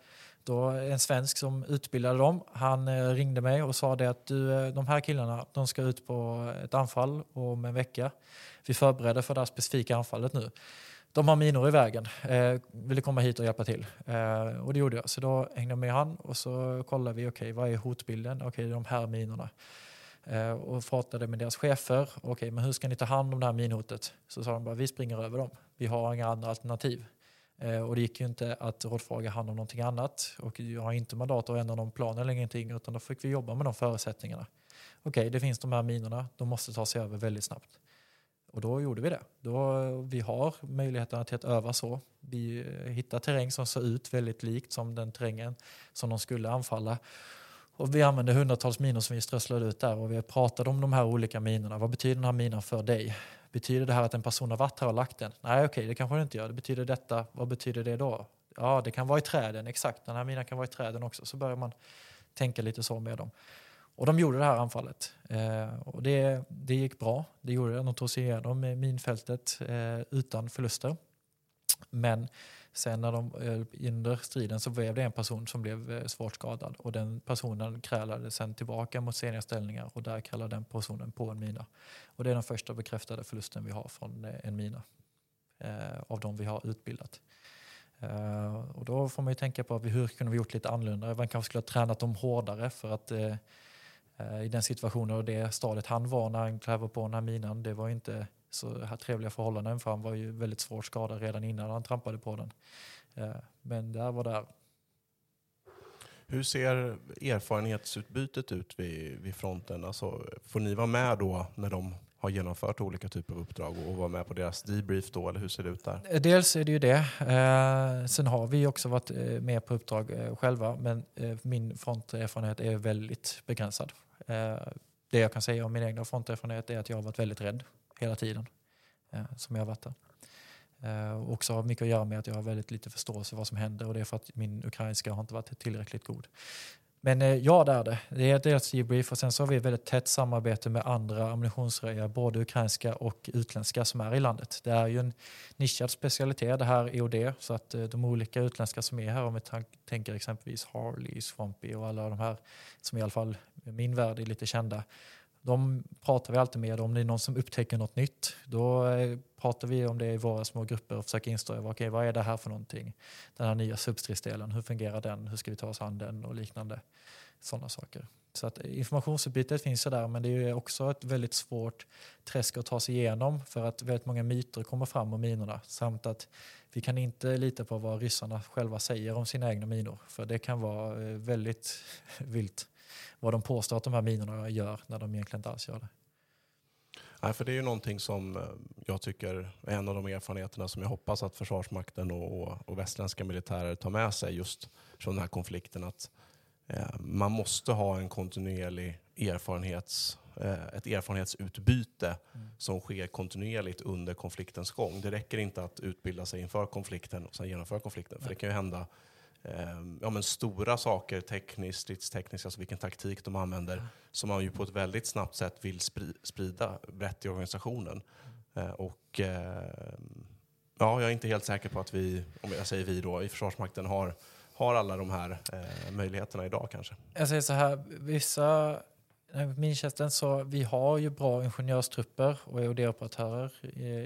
Då en svensk som utbildade dem, han eh, ringde mig och sa det att du, eh, de här killarna de ska ut på ett anfall om en vecka. Vi förbereder för det här specifika anfallet nu. de har minor i vägen. Eh, vill du komma hit och hjälpa till? Eh, och det gjorde jag. Så då hängde jag med han och så kollade vi, okej, okay, vad är hotbilden? Okej, okay, de här minorna. Eh, och pratade med deras chefer. Okej, okay, men hur ska ni ta hand om det här minhotet? Så sa de bara, vi springer över dem. Vi har inga andra alternativ. Eh, och det gick ju inte att rådfråga han om någonting annat. Och jag har inte mandat att ändra någon plan eller ingenting, utan då fick vi jobba med de förutsättningarna. Okej, det finns de här minorna, de måste ta sig över väldigt snabbt. Och då gjorde vi det. Då, vi har möjligheterna till att öva så. Vi eh, hittar terräng som ser ut väldigt likt som den terrängen som de skulle anfalla. Och vi använde hundratals minor som vi strösslade ut där och vi pratade om de här olika minorna. Vad betyder den här minan för dig? Betyder det här att en person har varit här och lagt den? Nej, okej, okay, det kanske det inte gör. Det betyder detta. Vad betyder det då? Ja, det kan vara i träden. Exakt, den här minan kan vara i träden också. Så börjar man tänka lite så med dem. Och de gjorde det här anfallet. Eh, och det, det gick bra. Det gjorde det. De tog sig igenom minfältet eh, utan förluster. Men sen när de eh, under striden så blev det en person som blev eh, svårt skadad och den personen krälade sen tillbaka mot seniga ställningar och där krälade den personen på en mina. Och det är den första bekräftade förlusten vi har från eh, en mina eh, av de vi har utbildat. Eh, och då får man ju tänka på hur kunde vi gjort lite annorlunda. Man kanske skulle ha tränat dem hårdare för att Eh, i den situationen och det stadiet han var när han klev på den här minan. Det var inte så här trevliga förhållanden för han var ju väldigt svårt skadad redan innan han trampade på den. Eh, men där var där. Hur ser erfarenhetsutbytet ut vid, vid fronten? Alltså, får ni vara med då när de har genomfört olika typer av uppdrag och vara med på deras debrief då, eller hur ser det ut där? Eh, dels är det ju det. Eh, sen har vi också varit med på uppdrag själva, men min fronterfarenhet är väldigt begränsad. Det jag kan säga om min egna fronterfarenhet är att jag har varit väldigt rädd hela tiden eh, som jag har varit där. Eh, också har mycket att göra med att jag har väldigt lite förståelse för vad som händer och det är för att min ukrainska har inte varit tillräckligt god. Men eh, ja, det är det. Det är dels debrief och sen så har vi väldigt tätt samarbete med andra ammunitionsröjare, både ukrainska och utländska som är i landet. Det är ju en nischad specialitet det här EOD så att eh, de olika utländska som är här, om vi tänker exempelvis Harley, Swampy och alla de här som i alla fall i min värld är lite kända. De pratar vi alltid med om det är någon som upptäcker något nytt. Då eh, pratar vi om det i våra små grupper och försöker instruera okay, vad är det här för någonting. Den här nya substridsdelen, hur fungerar den? Hur ska vi ta oss an den och liknande sådana saker. Så att informationsutbytet finns ju där men det är också ett väldigt svårt träsk att ta sig igenom för att väldigt många myter kommer fram om minorna samt att vi kan inte lita på vad ryssarna själva säger om sina egna minor för det kan vara eh, väldigt vilt vad de påstår att de här minorna gör när de egentligen inte alls gör det. Nej, för det är ju någonting som eh, jag tycker är en av de erfarenheterna som jag hoppas att Försvarsmakten och, och, och västländska militärer tar med sig just från den här konflikten. Att eh, man måste ha en kontinuerlig erfarenhets, eh, ett erfarenhetsutbyte mm. som sker kontinuerligt under konfliktens gång. Det räcker inte att utbilda sig inför konflikten och sen genomföra konflikten. För det kan ju hända ja, men stora saker tekniskt, stridstekniskt, alltså vilken taktik de använder, mm. som man ju på ett väldigt snabbt sätt vill sprida brett i organisationen. Mm. Eh, och eh, ja, jag är inte helt säker på att vi, om jag säger vi då, i Försvarsmakten har, har alla de här eh, möjligheterna idag kanske. Jag säger så här, vissa Mintjänsten så vi har ju bra ingenjörstrupper och EOD-operatörer,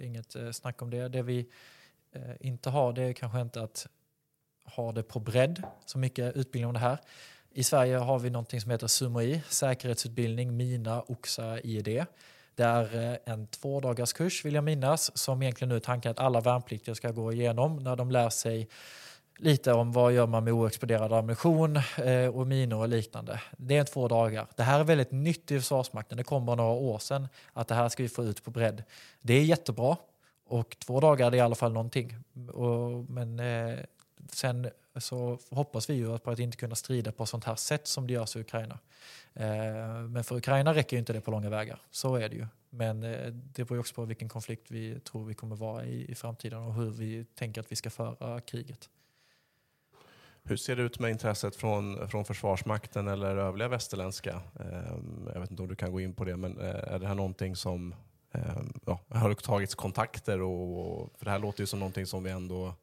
inget eh, snack om det. Det vi eh, inte har det är kanske inte att har det på bredd, så mycket utbildning om det här. I Sverige har vi någonting som heter SUMOI, säkerhetsutbildning, MINA, OXA, IED. Det är eh, en tvådagarskurs vill jag minnas som egentligen nu är tanken att alla värnpliktiga ska gå igenom när de lär sig lite om vad gör man med oexploderad ammunition eh, och minor och liknande. Det är två dagar. Det här är väldigt nytt i Försvarsmakten. Det kom bara några år sedan att det här ska vi få ut på bredd. Det är jättebra och två dagar är i alla fall någonting. Men eh, sen så hoppas vi ju på att inte kunna strida på sånt här sätt som det görs i Ukraina. Eh, men för Ukraina räcker ju inte det på långa vägar. Så är det ju. Men eh, det beror också på vilken konflikt vi tror vi kommer vara i i framtiden och hur vi tänker att vi ska föra kriget. Hur ser det ut med intresset från, från Försvarsmakten eller övriga västerländska? Eh, jag vet inte om du kan gå in på det, men är det här någonting som ja, har tagits kontakter? Och, för det här låter ju som någonting som vi ändå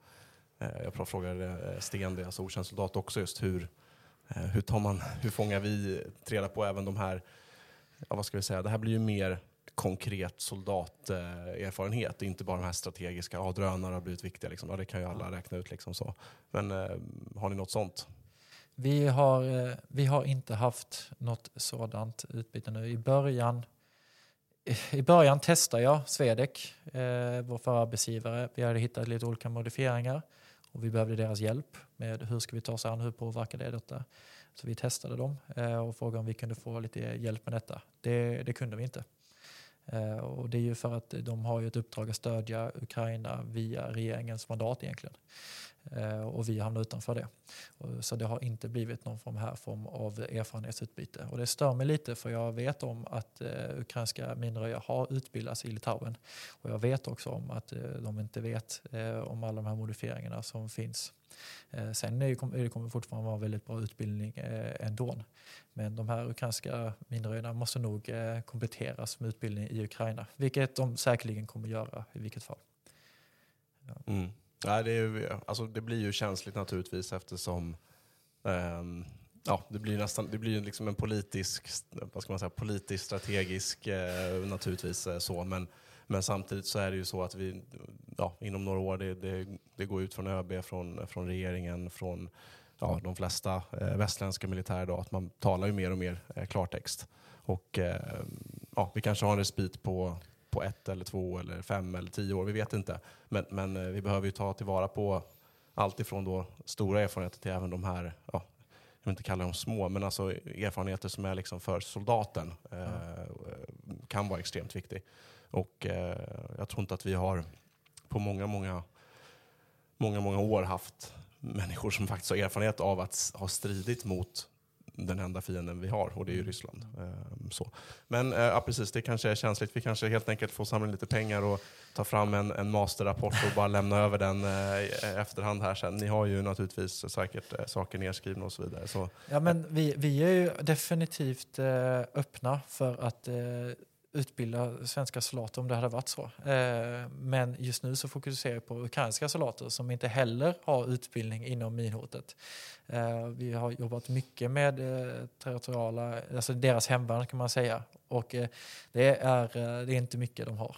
jag frågade eh, Sten, det, alltså okänd soldat också, just hur, eh, hur, tar man, hur fångar vi reda på även de här, ja, vad ska vi säga, det här blir ju mer konkret soldaterfarenhet. inte bara de här strategiska, ja drönare har blivit viktiga, liksom. ja, det kan ju alla räkna ut. Liksom så. Men eh, har ni något sånt? Vi har, eh, vi har inte haft något sådant utbyte nu. I början, i början testade jag Swedec, eh, vår förra arbetsgivare. Vi hade hittat lite olika modifieringar och vi behövde deras hjälp med hur ska vi ta oss an, hur påverkar det detta? Så vi testade dem eh, och frågade om vi kunde få lite hjälp med detta. Det, det kunde vi inte. Eh, och det är ju för att de har ju ett uppdrag att stödja Ukraina via regeringens mandat egentligen. Eh, och vi hamnar utanför det. Så det har inte blivit någon form här form av erfarenhetsutbyte. Och det stör mig lite för jag vet om att eh, ukrainska minröjare har utbildats i Litauen. Och jag vet också om att eh, de inte vet om alla de här modifieringarna som finns. Sen är det, kommer fortfarande vara väldigt bra utbildning ändå. Men de här ukrainska minröjarna måste nog kompletteras med utbildning i Ukraina. Vilket de säkerligen kommer göra i vilket fall. Ja. Mm. Nej, det, är, alltså, det blir ju känsligt naturligtvis eftersom um, ja, det blir nästan det blir liksom en politisk, vad ska man säga, politisk strategisk eh, naturligtvis eh, så. Men, men samtidigt så är det ju så att vi ja, inom några år, det, det, det går ut från ÖB, från, från regeringen, från ja, de flesta eh, västländska militärer idag, att man talar ju mer och mer eh, klartext. Och eh, ja, vi kanske har en respit på på ett eller två eller fem eller tio år, vi vet inte. Men, men eh, vi behöver ju ta tillvara på allt ifrån då stora erfarenheter till även de här, ja, jag vill inte kalla dem små, men alltså erfarenheter som är liksom för soldaten eh, kan vara extremt viktig. Och eh, jag tror inte att vi har på många, många, många, många år haft människor som faktiskt har erfarenhet av att ha stridit mot den enda fienden vi har och det är ju Ryssland. Ehm, så. Men eh, ja, precis, det kanske är känsligt. Vi kanske helt enkelt får samla lite pengar och ta fram en, en masterrapport och bara lämna över den eh, efterhand här sen. Ni har ju naturligtvis säkert eh, saker nedskrivna och så vidare. Så. Ja, men vi, vi är ju definitivt öppna för att utbilda svenska soldater om det hade varit så. Eh, men just nu så fokuserar vi på ukrainska soldater som inte heller har utbildning inom minhotet. Eh, vi har jobbat mycket med eh, territoriala, alltså deras hemvärn kan man säga. Och det är, det är inte mycket de har.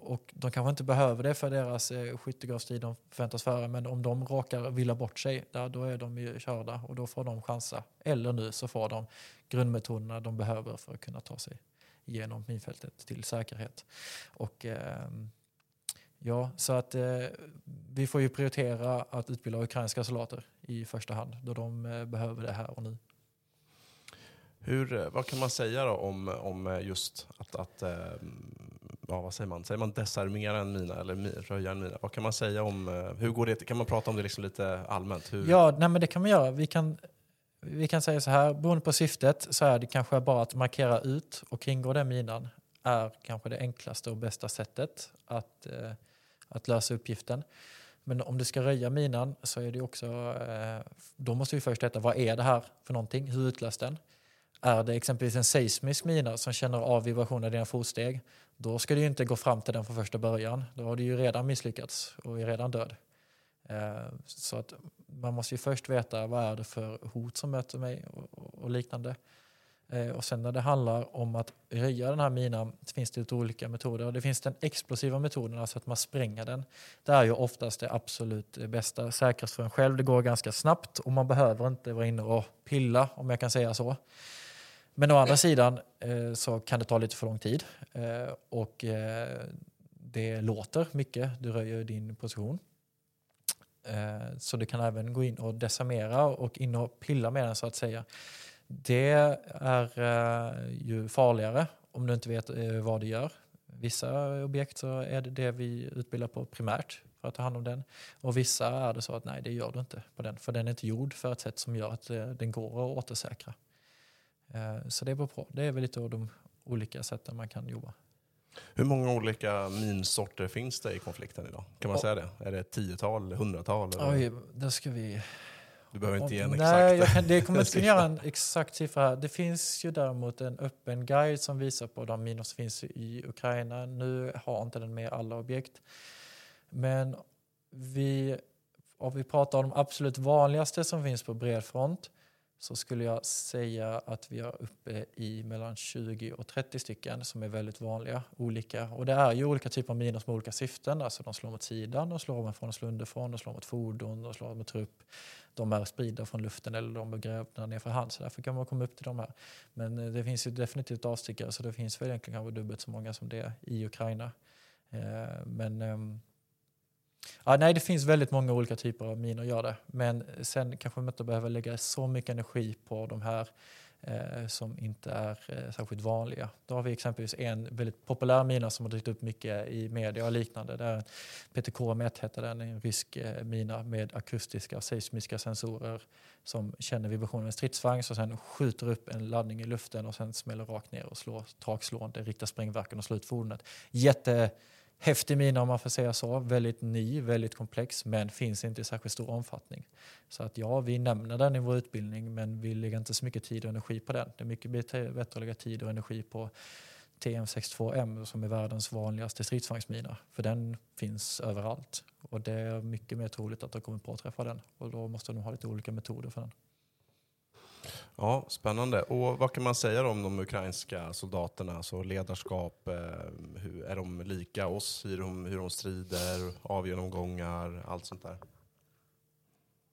Och de kanske inte behöver det för deras skyttegravstid de förväntas föra, men om de råkar villa bort sig, där, då är de ju körda och då får de chansa. Eller nu så får de grundmetoderna de behöver för att kunna ta sig genom minfältet till säkerhet. Och, eh, ja, så att eh, vi får ju prioritera att utbilda ukrainska soldater i första hand då de eh, behöver det här och nu. Hur, eh, vad kan man säga om, om just att, att ja, vad säger man? Säger man desarmera en mina eller röja en mina? Vad kan man säga om, hur går det? Kan man prata om det liksom lite allmänt? Hur? Ja, nej, men det kan man göra. Vi kan vi kan säga så här, beroende på syftet så är det kanske bara att markera ut och kringgå den minan är kanske det enklaste och bästa sättet att, eh, att lösa uppgiften. Men om du ska röja minan så är det också, eh, då måste vi först veta vad är det här för någonting, hur utlöst den? Är det exempelvis en seismisk mina som känner av vibrationen i dina fotsteg, då ska du inte gå fram till den från första början. Då har du ju redan misslyckats och är redan död. Eh, så att man måste ju först veta vad är det för hot som möter mig och, och liknande. Eh, och sen när det handlar om att röja den här minan så finns det lite olika metoder. Det finns den explosiva metoden, alltså att man spränger den. Det är ju oftast det absolut bästa, säkrast för en själv. Det går ganska snabbt och man behöver inte vara inne och pilla, om jag kan säga så. Men å andra sidan eh, så kan det ta lite för lång tid eh, och eh, det låter mycket. Du röjer din position. Eh, så du kan även gå in och decimera och in och pilla med den så att säga. Det är eh, ju farligare om du inte vet eh, vad det gör. Vissa objekt så är det det vi utbildar på primärt för att ta hand om den. Och vissa är det så att nej, det gör du inte på den. För den är inte gjord för ett sätt som gör att den går att återsäkra. Så det beror på. Det är väl lite av de olika sätten man kan jobba. Hur många olika minsorter finns det i konflikten idag? Kan man säga det? Är det tiotal, hundratal? Eller? Oj, då ska vi... Du behöver inte ge en exakt Nej, jag kan, det kommer inte kunna göra en exakt siffra här. Det finns ju däremot en öppen guide som visar på de minor som finns i Ukraina. Nu har inte den med alla objekt. Men vi, om vi pratar om de absolut vanligaste som finns på bred front så skulle jag säga att vi är uppe i mellan 20 och 30 stycken som är väldigt vanliga. olika. Och det är ju olika typer av minor som har olika syften. Alltså de slår mot sidan, de slår från, de slår underifrån, de slår mot fordon, de slår mot trupp. De är spridda från luften eller de är grävda ner för hand. Så därför kan man komma upp till de här. Men eh, det finns ju definitivt avstickare så det finns väl egentligen kanske dubbelt så många som det är i Ukraina. Eh, men ehm, Ja, nej, det finns väldigt många olika typer av minor gör det. Men sen kanske man inte behöver lägga så mycket energi på de här eh, som inte är eh, särskilt vanliga. Då har vi exempelvis en väldigt populär mina som har dykt upp mycket i media och liknande. Det är PTKM1 heter den, en rysk eh, mina med akustiska och seismiska sensorer som känner vibrationen av en stridsvagn och sen skjuter upp en laddning i luften och sen smäller rakt ner och slår takslående, riktar sprängverkan och slår ut fordonet. Jätte häftig mina om man får säga så. Väldigt ny, väldigt komplex men finns inte i särskilt stor omfattning. Så att ja, vi nämner den i vår utbildning men vi lägger inte så mycket tid och energi på den. Det är mycket bättre att lägga tid och energi på TM62M som är världens vanligaste stridsvagnsmina. För den finns överallt och det är mycket mer troligt att de kommer påträffa den och då måste de ha lite olika metoder för den. Ja, spännande. Och vad kan man säga om de ukrainska soldaterna? Alltså ledarskap, eh, hur, är de lika oss? Hur de, hur de strider, avgenomgångar, allt sånt där?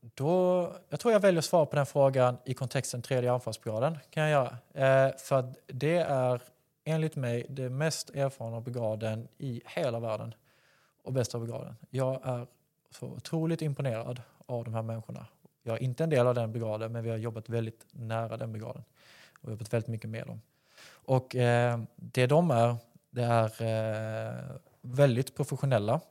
Då, jag tror jag väljer att svara på den frågan i kontexten tredje anfallsbrigaden. Kan jag göra. Eh, för det är enligt mig det mest erfarna brigaden i hela världen och bästa brigaden. Jag är så otroligt imponerad av de här människorna jag är inte en del av den brigaden, men vi har jobbat väldigt nära den brigaden och jobbat väldigt mycket med dem. Och eh, det de är, det är eh, väldigt professionella.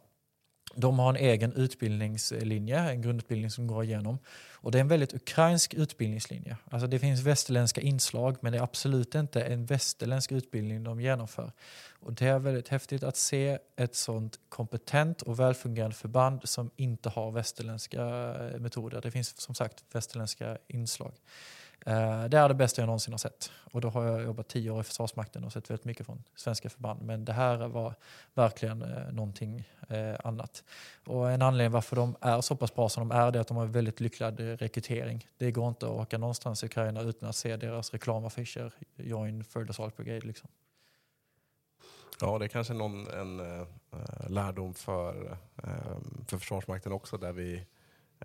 De har en egen utbildningslinje, en grundutbildning som går igenom. Och det är en väldigt ukrainsk utbildningslinje. Alltså det finns västerländska inslag men det är absolut inte en västerländsk utbildning de genomför. Och det är väldigt häftigt att se ett sånt kompetent och välfungerande förband som inte har västerländska eh, metoder. Det finns som sagt västerländska inslag. Eh, det är det bästa jag någonsin har sett. Och då har jag jobbat tio år i Försvarsmakten och sett väldigt mycket från svenska förband. Men det här var verkligen eh, någonting eh, annat. Och en anledning varför de är så pass bra som de är det är att de har väldigt lyckad eh, rekrytering. Det går inte att åka någonstans i Ukraina utan att se deras reklamaffischer. Join Third Assault Brigade liksom. Ja, det är kanske någon, en äh, lärdom för, äh, för Försvarsmakten också där vi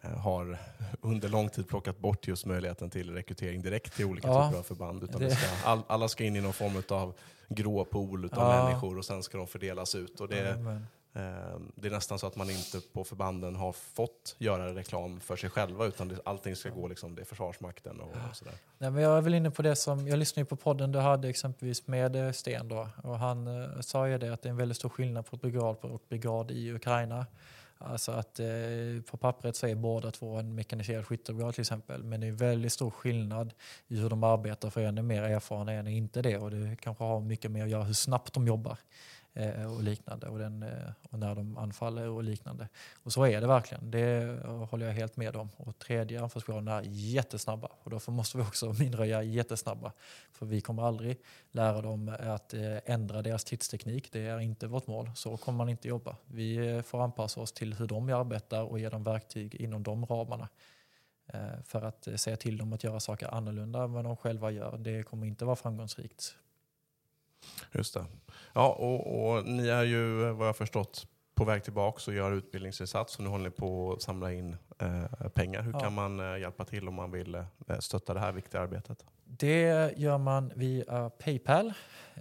har under lång tid plockat bort just möjligheten till rekrytering direkt till olika ja, typer av förband. Utan det... ska, all, alla ska in i någon form av grå pool av ja. människor och sen ska de fördelas ut. Och det, ja, eh, det är nästan så att man inte på förbanden har fått göra reklam för sig själva utan det, allting ska gå, liksom, det är Försvarsmakten och, och sådär. Nej, men jag är väl inne på det som, jag lyssnade på podden du hade exempelvis med eh, Sten då och han eh, sa ju det att det är en väldigt stor skillnad på brigad och brigad i Ukraina. Alltså att eh, på pappret så är båda två en mekaniserad skyttebrigad till exempel. Men det är väldigt stor skillnad i hur de arbetar för en är mer erfaren, en är inte det. Och det kanske har mycket med att göra hur snabbt de jobbar Eh, och liknande. Och, den, eh, och, när de anfaller och liknande. Och så är det verkligen. Det eh, håller jag helt med om. Och tredje anfallsbrigaden är jättesnabba. Och därför måste vi också minröja jättesnabba. För vi kommer aldrig lära dem att eh, ändra deras tidsteknik. Det är inte vårt mål. Så kommer man inte jobba. Vi eh, får anpassa oss till hur de arbetar och ge dem verktyg inom de ramarna för att säga till dem att göra saker annorlunda än vad de själva gör. Det kommer inte vara framgångsrikt Just det. Ja, och, och, ni är ju vad jag förstått på väg tillbaka och gör utbildningsinsats och nu håller ni på att samla in eh, pengar. Hur ja. kan man eh, hjälpa till om man vill eh, stötta det här viktiga arbetet? Det gör man via Paypal.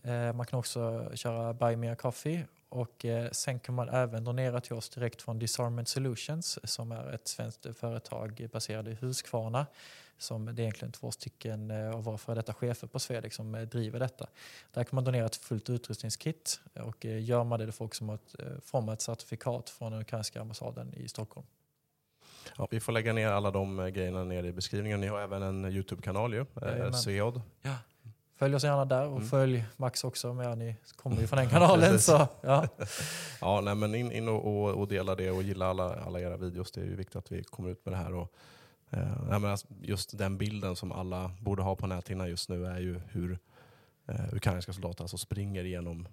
Eh, man kan också köra Buy Me A Coffee och eh, sen kan man även donera till oss direkt från Disarmament Solutions som är ett svenskt företag baserat i Huskvarna som det är egentligen två stycken eh, av våra före detta chefer på Swedec som eh, driver detta. Där kan man donera ett fullt utrustningskit och eh, gör man det, det får också ett, får man ett certifikat från den ukrainska ambassaden i Stockholm. Ja, vi får lägga ner alla de grejerna nere i beskrivningen. Ni har även en Youtube-kanal ju, eh. Ja. Följ oss gärna där och mm. följ Max också. Men ni kommer ju från den kanalen. så, ja, ja nej, men in, in och, och, och, dela det och gilla alla, alla era videos. Det är ju viktigt att vi kommer ut med det här. Och, Eh, alltså just den bilden som alla borde ha på näthinnan just nu är ju hur eh, ukrainska soldater alltså springer igenom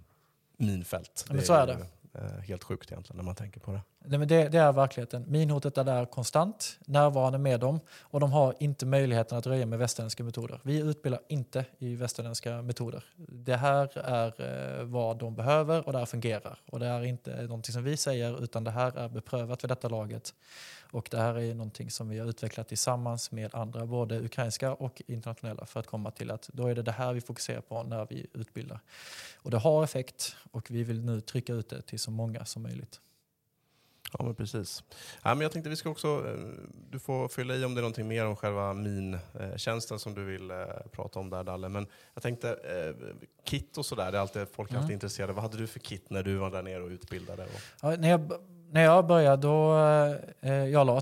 minfält. Ja, men så är det. eh, helt sjukt egentligen när man tänker på det. Nej, men det, det är verkligheten. Minhotet är där konstant, närvarande med dem och de har inte möjligheten att röja med västerländska metoder. Vi utbildar inte i västerländska metoder. Det här är eh, vad de behöver och det här fungerar. Och det är inte någonting som vi säger utan det här är beprövat vid detta laget. Och det här är någonting som vi har utvecklat tillsammans med andra, både ukrainska och internationella, för att komma till att då är det det här vi fokuserar på när vi utbildar. Och det har effekt och vi vill nu trycka ut det till så många som möjligt. Ja, men precis. Ja, men jag tänkte vi ska också, eh, du får fylla i om det är någonting mer om själva min-tjänsten som du vill eh, prata om där, Dalle. Men jag tänkte, eh, kit och sådär, det är alltid, folk är alltid Mm. intresserade. Vad hade du för kit när du var där nere och utbildade? Och, Ja, när, jag, när jag började då eh, jag la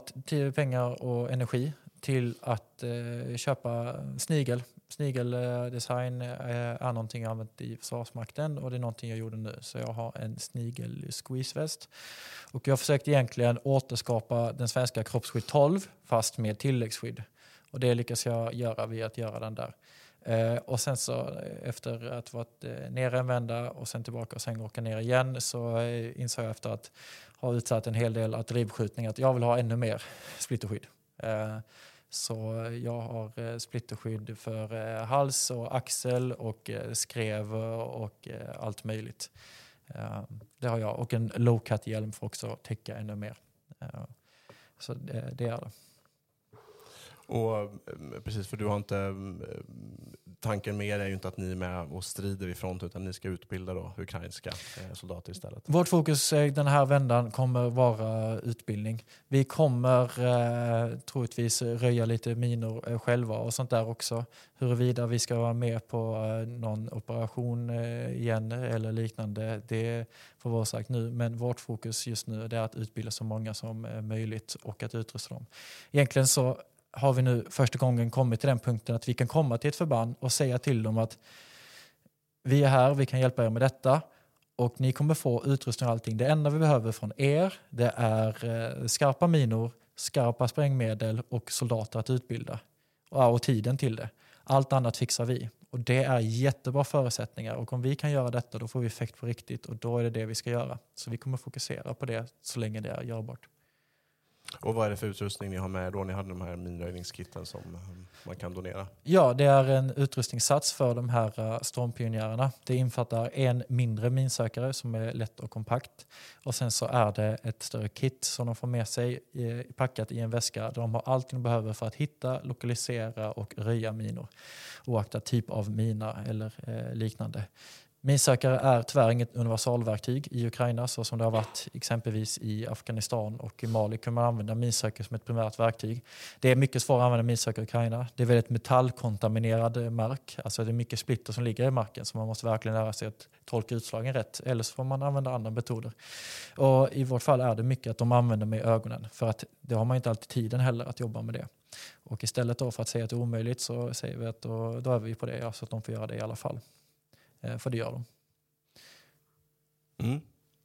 pengar och energi till att eh, köpa snigel. Snigeldesign eh, är någonting jag använt i Försvarsmakten och det är någonting jag gjorde nu. Så jag har en snigel squeezeväst. Och jag har försökt egentligen återskapa den svenska kroppsskydd 12 fast med tilläggsskydd. Och det lyckas jag göra via att göra den där. Eh, och sen så efter att varit eh, nere en vända och sen tillbaka och sen åka ner igen så eh, insåg jag efter att ha utsatt en hel del artilleribeskjutning att jag vill ha ännu mer splitterskydd. Eh, så jag har eh, splitterskydd för eh, hals och axel och eh, skrev och allt möjligt. Det har jag och en low cut hjälm för också täcka ännu mer. Så det, det är det. och precis, för du har inte, tanken med er är ju inte att ni är med och strider i front, utan ni ska utbilda då ukrainska eh, soldater istället. Vårt fokus den här vändan kommer vara utbildning. Vi kommer eh, troligtvis röja lite minor eh, själva och sånt där också. Huruvida vi ska vara med på eh, någon operation eh, igen eller liknande, det får vara sagt nu. Men vårt fokus just nu är att utbilda så många som eh, möjligt och att utrusta dem. Egentligen så har vi nu första gången kommit till den punkten att vi kan komma till ett förband och säga till dem att vi är här, vi kan hjälpa er med detta och ni kommer få utrustning och allting. Det enda vi behöver från er det är eh, skarpa minor, skarpa sprängmedel och soldater att utbilda. Och, och tiden till det. Allt annat fixar vi. Och det är jättebra förutsättningar och om vi kan göra detta då får vi effekt på riktigt och då är det det vi ska göra. Så vi kommer fokusera på det så länge det är görbart. Och vad är det för utrustning ni har med då? Ni hade de här minröjningskitten som eh, man kan donera. Ja, det är en utrustningssats för de här eh, stormpionjärerna. Det infattar en mindre minsökare som är lätt och kompakt. Och sen så är det ett större kit som de får med sig packat i en väska där de har allt de behöver för att hitta, lokalisera och röja minor. Oaktat typ av mina eller eh, liknande. Minsökare är tyvärr inget universalverktyg i Ukraina så som det har varit exempelvis i Afghanistan och i Mali kan man använda minsökare som ett primärt verktyg. Det är mycket svårare att använda minsökare i Ukraina. Det är väldigt metallkontaminerad mark. Alltså det är mycket splitter som ligger i marken så man måste verkligen lära sig att tolka utslagen rätt. Eller så får man använda andra metoder. Och I vårt fall är det mycket att de använder med ögonen för att det har man inte alltid tiden heller att jobba med det. Och istället då för att säga att det är omöjligt så säger vi att då, då är vi på det ja, så att de får göra det i alla fall. Eh, för det gör de. Mm.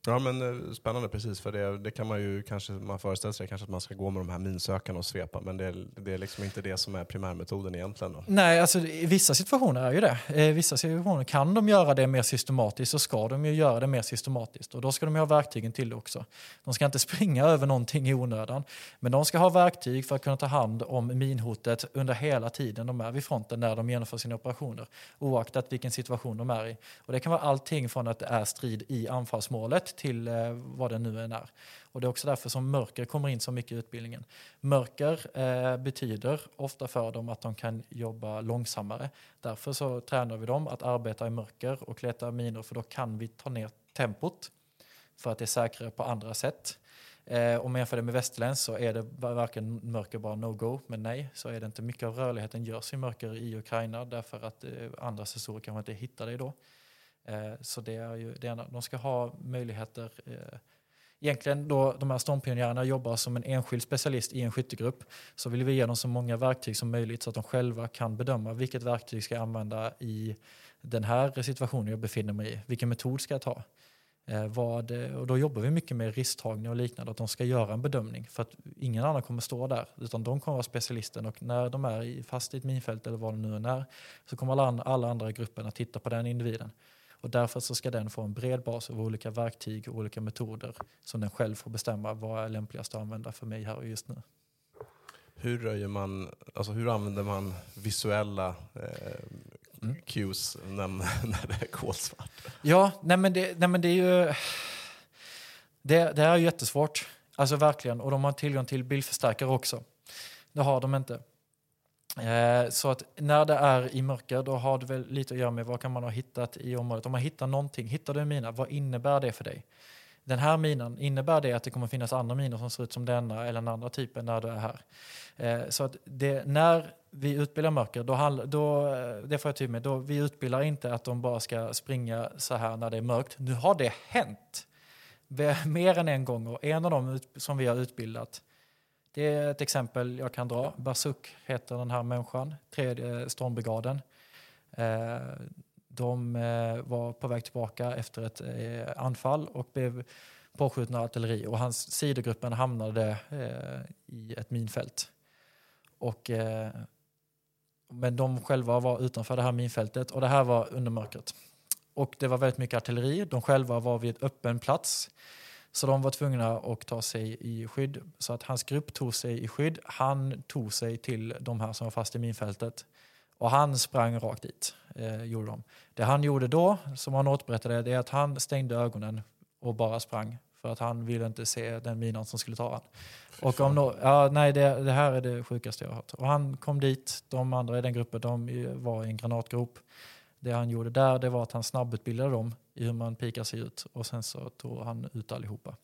Ja men eh, spännande precis, för det, det kan man ju kanske, man föreställer sig kanske att man ska gå med de här minsökarna och svepa, men det, är- det är liksom inte det som är primärmetoden egentligen. Då. Nej, alltså i vissa situationer är ju det. I vissa situationer kan de göra det mer systematiskt så ska de ju göra det mer systematiskt. Och då ska de ju ha verktygen till det också. De ska inte springa över någonting i onödan. Men de ska ha verktyg för att kunna ta hand om minhotet under hela tiden de är vid fronten när de genomför sina operationer. Oaktat vilken situation de är i. Och det kan vara allting från att det är strid i anfallsmålet till eh, vad det nu än är. Och det är också därför som mörker kommer in så mycket i utbildningen. Mörker eh, betyder ofta för dem att de kan jobba långsammare. Därför så tränar vi dem att arbeta i mörker och leta minor för då kan vi ta ner tempot för att det är säkrare på andra sätt. Eh, om man jämför det med västerländsk så är det varken mörker bara no-go, men nej, så är det inte. Mycket av rörligheten görs i mörker i Ukraina därför att eh, andra sensorer kanske inte hittar det då. Eh, så det är ju det ena. De ska ha möjligheter eh, Egentligen då de här stormpionjärerna jobbar som en enskild specialist i en skyttegrupp så vill vi ge dem så många verktyg som möjligt så att de själva kan bedöma vilket verktyg ska jag använda i den här situationen jag befinner mig i. Vilken metod ska jag ta? Eh, vad, och då jobbar vi mycket med risktagning och liknande, att de ska göra en bedömning. För att ingen annan kommer stå där, utan de kommer vara specialisten. Och när de är fast i ett minfält eller vad det nu än är, så kommer alla, alla andra i gruppen att titta på den individen. Och därför så ska den få en bred bas av olika verktyg och olika metoder som den själv får bestämma vad är lämpligast att använda för mig här och just nu. Hur, röjer man, alltså hur använder man visuella eh, mm. cues när, när det är kolsvart? Ja, nej men det, nej men det är ju... Det, det är jättesvårt. Alltså verkligen. Och de har tillgång till bildförstärkare också. Det har de inte. Eh, så att när det är i mörker då har det väl lite att göra med vad kan man ha hittat i området. Om man hittar någonting, hittar du en mina, vad innebär det för dig? Den här minan, innebär det att det kommer finnas andra minor som ser ut som denna eller den andra typen när du är här? Eh, så att det, när vi utbildar mörker, då, då, eh, det får jag tydligt med, då, vi utbildar inte att de bara ska springa så här när det är mörkt. Nu har det hänt mer än en gång och en av dem som vi har utbildat det är ett exempel jag kan dra. Basuk heter den här människan, tredje stormbrigaden. Eh, de eh, var på väg tillbaka efter ett eh, anfall och blev påskjutna av artilleri och hans sidogruppen hamnade i ett minfält. Och, men de själva var utanför det här minfältet och det här var under mörkret. Och det var väldigt mycket artilleri. De själva var vid öppen plats. Så de var tvungna att ta sig i skydd. Så att hans grupp tog sig i skydd. Han tog sig till de här som var fast i minfältet. Och han sprang rakt dit. Eh, gjorde de. Det han gjorde då, som han återberättade, det är att han stängde ögonen och bara sprang. För att han ville inte se den minan som skulle ta han. Och om no ja, nej, det, det, här är det sjukaste jag har hört. Och han kom dit, de andra i den gruppen, de var i en granatgrop. Det han gjorde där det var att han snabbutbildade dem i hur man pikar sig ut och sen så tog han ut allihopa.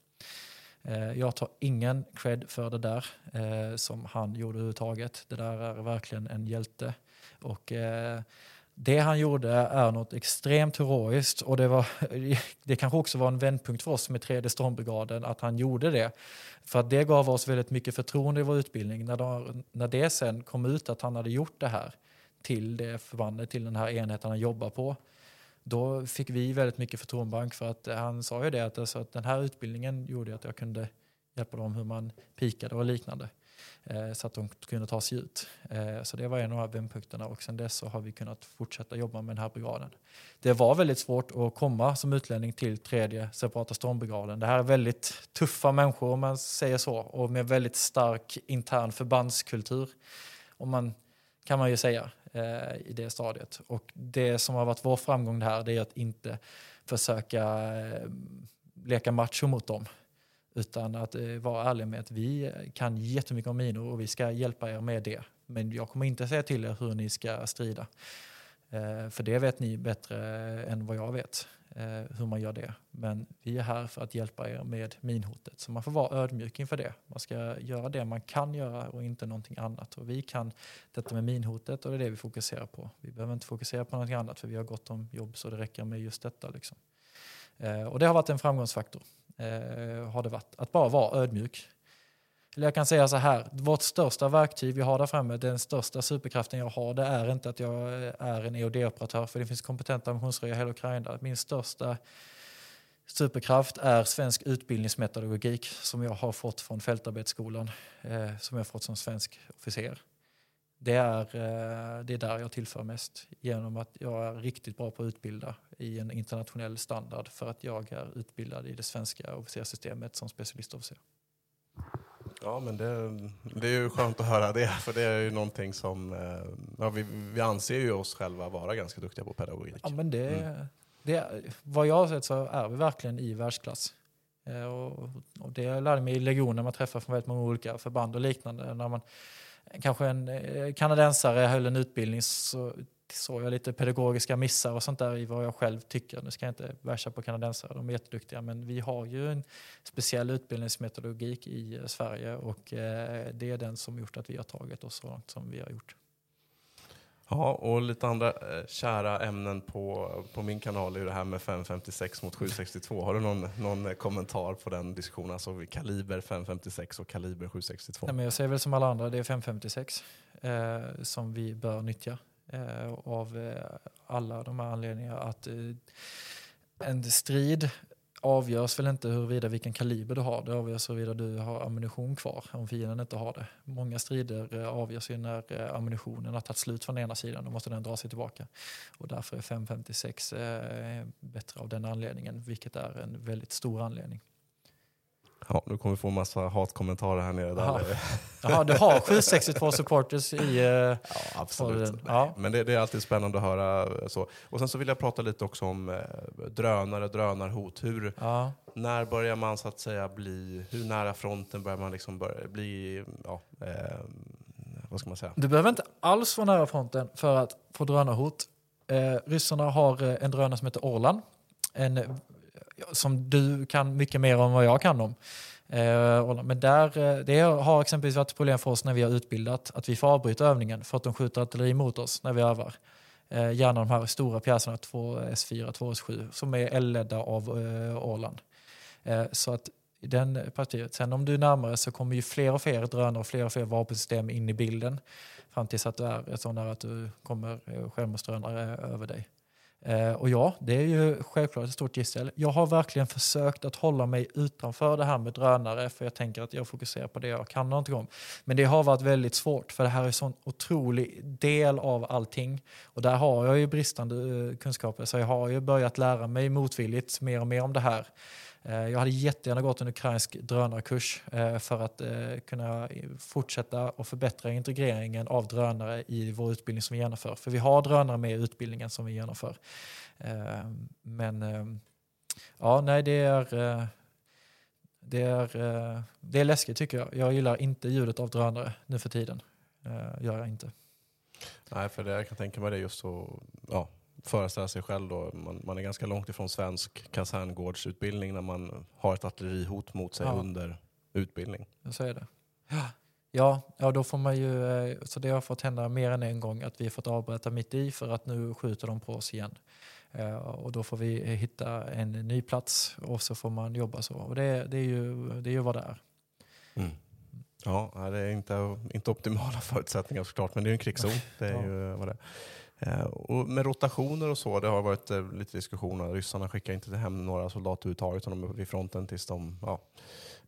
Eh, jag tar ingen cred för det där eh, som han gjorde överhuvudtaget. Det där är verkligen en hjälte. Och eh, det han gjorde är något extremt heroiskt och det, var, det kanske också var en vändpunkt för oss med tredje stormbrigaden att han gjorde det. För att det gav oss väldigt mycket förtroende i vår utbildning. När, de, när det sen kom ut att han hade gjort det här till det förbandet, till den här enheten han jobbar på. Då fick vi väldigt mycket förtroendebank för att han sa ju det att, alltså att den här utbildningen gjorde att jag kunde hjälpa dem hur man pikade och liknande. Eh, så att de kunde ta sig ut. Eh, så det var en av vändpunkterna och sen dess så har vi kunnat fortsätta jobba med den här brigaden. Det var väldigt svårt att komma som utlänning till tredje separata stormbrigaden. Det här är väldigt tuffa människor om man säger så och med väldigt stark intern förbandskultur. Om man, kan man ju säga eh, i det stadiet. Och det som har varit vår framgång det här det är att inte försöka eh, leka macho mot dem. Utan att eh, vara ärlig med att vi kan jättemycket om minor och vi ska hjälpa er med det. Men jag kommer inte säga till er hur ni ska strida. Eh, för det vet ni bättre än vad jag vet Eh, hur man gör det. Men vi är här för att hjälpa er med minhotet. Så man får vara ödmjuk inför det. Man ska göra det man kan göra och inte någonting annat. Och vi kan detta med minhotet och det är det vi fokuserar på. Vi behöver inte fokusera på någonting annat för vi har gott om jobb så det räcker med just detta. Liksom. Eh, och det har varit en framgångsfaktor. Eh, har det varit. Att bara vara ödmjuk. Eller jag kan säga så här, vårt största verktyg vi har där framme, den största superkraften jag har, det är inte att jag eh, är en EOD-operatör, för det finns kompetenta ammunitionsröjare i hela Ukraina. Min största superkraft är svensk utbildningsmetodologik som jag har fått från fältarbetsskolan, eh, som jag har fått som svensk officer. Det är, eh, det är där jag tillför mest, genom att jag är riktigt bra på att utbilda i en internationell standard för att jag är utbildad i det svenska officersystemet som specialistofficer. Ja, men det, det, är ju skönt att höra det, för det är ju någonting som... Eh, ja, vi, vi anser ju oss själva vara ganska duktiga på pedagogik. Ja, men det, mm. det, vad jag har sett så är vi verkligen i världsklass. Eh, och, och det lärde mig i legionen, man träffar från väldigt många olika förband och liknande. När man, kanske en eh, kanadensare höll en utbildning så såg jag lite pedagogiska missar och sånt där i vad jag själv tycker. Nu ska jag inte basha på kanadensare, de är jätteduktiga, men vi har ju en speciell utbildningsmetodologik i Sverige och eh, det är den som gjort att vi har tagit oss så långt som vi har gjort. Ja, och lite andra eh, kära ämnen på, på min kanal är det här med 556 mot 762. Har du någon, någon kommentar på den diskussionen? Alltså kaliber 556 och kaliber 762? Nej, men jag säger väl som alla andra, det är 556 eh, som vi bör nyttja eh, Eh, av eh, alla de här anledningarna. Att eh, en strid avgörs väl inte huruvida vilken kaliber du har. Det avgörs huruvida du har ammunition kvar om fienden inte har det. Många strider eh, avgörs ju när eh, ammunitionen har tagit slut från ena sidan. Då måste den dra sig tillbaka. Och därför är 556 eh, bättre av den anledningen, vilket är en väldigt stor anledning. Ja, du kommer få massa hatkommentarer här nere. Där. Jaha, du har 762 supporters i... eh, Ja, absolut. Ja. Men det, det är alltid spännande att höra. eh, så. Och sen så vill jag prata lite också om eh, drönare, drönarhot. Hur, Ja. när börjar man så att säga bli, hur nära fronten börjar man liksom börja bli, ja, eh, vad ska man säga? Du behöver inte alls vara nära fronten för att få drönarhot. Eh, ryssarna har en drönare som heter Orlan. En, som du kan mycket mer om vad jag kan om. Eh, men där, eh, det har exempelvis varit ett problem för oss när vi har utbildat att vi får avbryta övningen för att de skjuter artilleri mot oss när vi övar. Eh, gärna de här stora pjäserna, 2S4, 2S7, som är elledda av Åland. Så att i den partiet. Sen om du är närmare så kommer ju fler och fler drönare och fler och fler vapensystem in i bilden fram tills att du är så nära att du kommer självmordsdrönare över dig. Eh, och ja, det är ju självklart ett stort gissel. Jag har verkligen försökt att hålla mig utanför det här med drönare för jag tänker att jag fokuserar på det jag kan någonting om. Men det har varit väldigt svårt för det här är en sån otrolig del av allting. Och där har jag ju bristande eh, kunskaper så jag har ju börjat lära mig motvilligt mer och mer om det här. Eh, jag hade jättegärna gått en ukrainsk drönarkurs eh, för att eh, kunna fortsätta och förbättra integreringen av drönare i vår utbildning som vi genomför. För vi har drönare med i utbildningen som vi genomför. Men ja, nej, det är, det är, det är läskigt tycker jag. Jag gillar inte ljudet av drönare nu för tiden. Gör jag inte. Nej, för det, jag kan tänka mig det just så föreställa sig själv då. Man, man är ganska långt ifrån svensk kaserngårdsutbildning när man har ett artillerihot mot sig Ja. under utbildning. Så är det. Ja, ja, ja då får man ju, eh, så det har fått hända mer än en gång att vi har fått avbryta mitt i för att nu skjuter de på oss igen. Eh, Och då får vi hitta en ny plats och så får man jobba så. Och det, det, är, ju, det är ju vad det är. Ja, nej, det är inte, inte optimala förutsättningar såklart, men det är ju en krigszon. Det är Ja. ju vad det är. Eh, och med rotationer och så, det har varit eh, lite diskussioner. Ryssarna skickar inte hem några soldater överhuvudtaget, utan de är vid fronten tills de... Ja.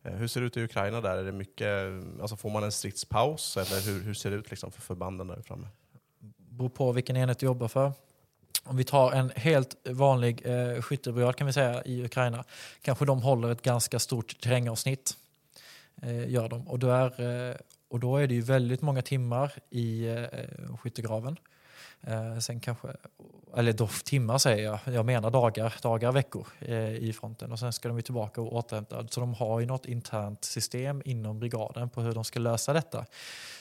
Eh, hur ser det ut i Ukraina där? Är det mycket, alltså får man en stridspaus eller hur, hur ser det ut liksom för förbanden där framme? beror på vilken enhet du jobbar för. Om vi tar en helt vanlig eh, skyttebrigad kan vi säga i Ukraina, kanske de håller ett ganska stort terrängavsnitt. Eh, gör de. Och, då är, eh, och då är det ju väldigt många timmar i eh, skyttegraven. Eh, sen kanske, eller då, timmar säger jag, jag menar dagar, dagar, veckor eh, i fronten. Och sen ska de ju tillbaka och återhämta. Så de har ju något internt system inom brigaden på hur de ska lösa detta.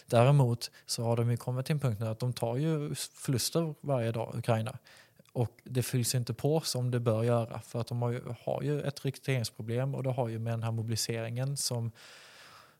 Däremot så har de ju kommit till en punkt nu att de tar ju förluster varje dag, Ukraina. Och det fylls inte på som det bör göra. För att de har ju, har ju ett rekryteringsproblem och det har ju med den här mobiliseringen som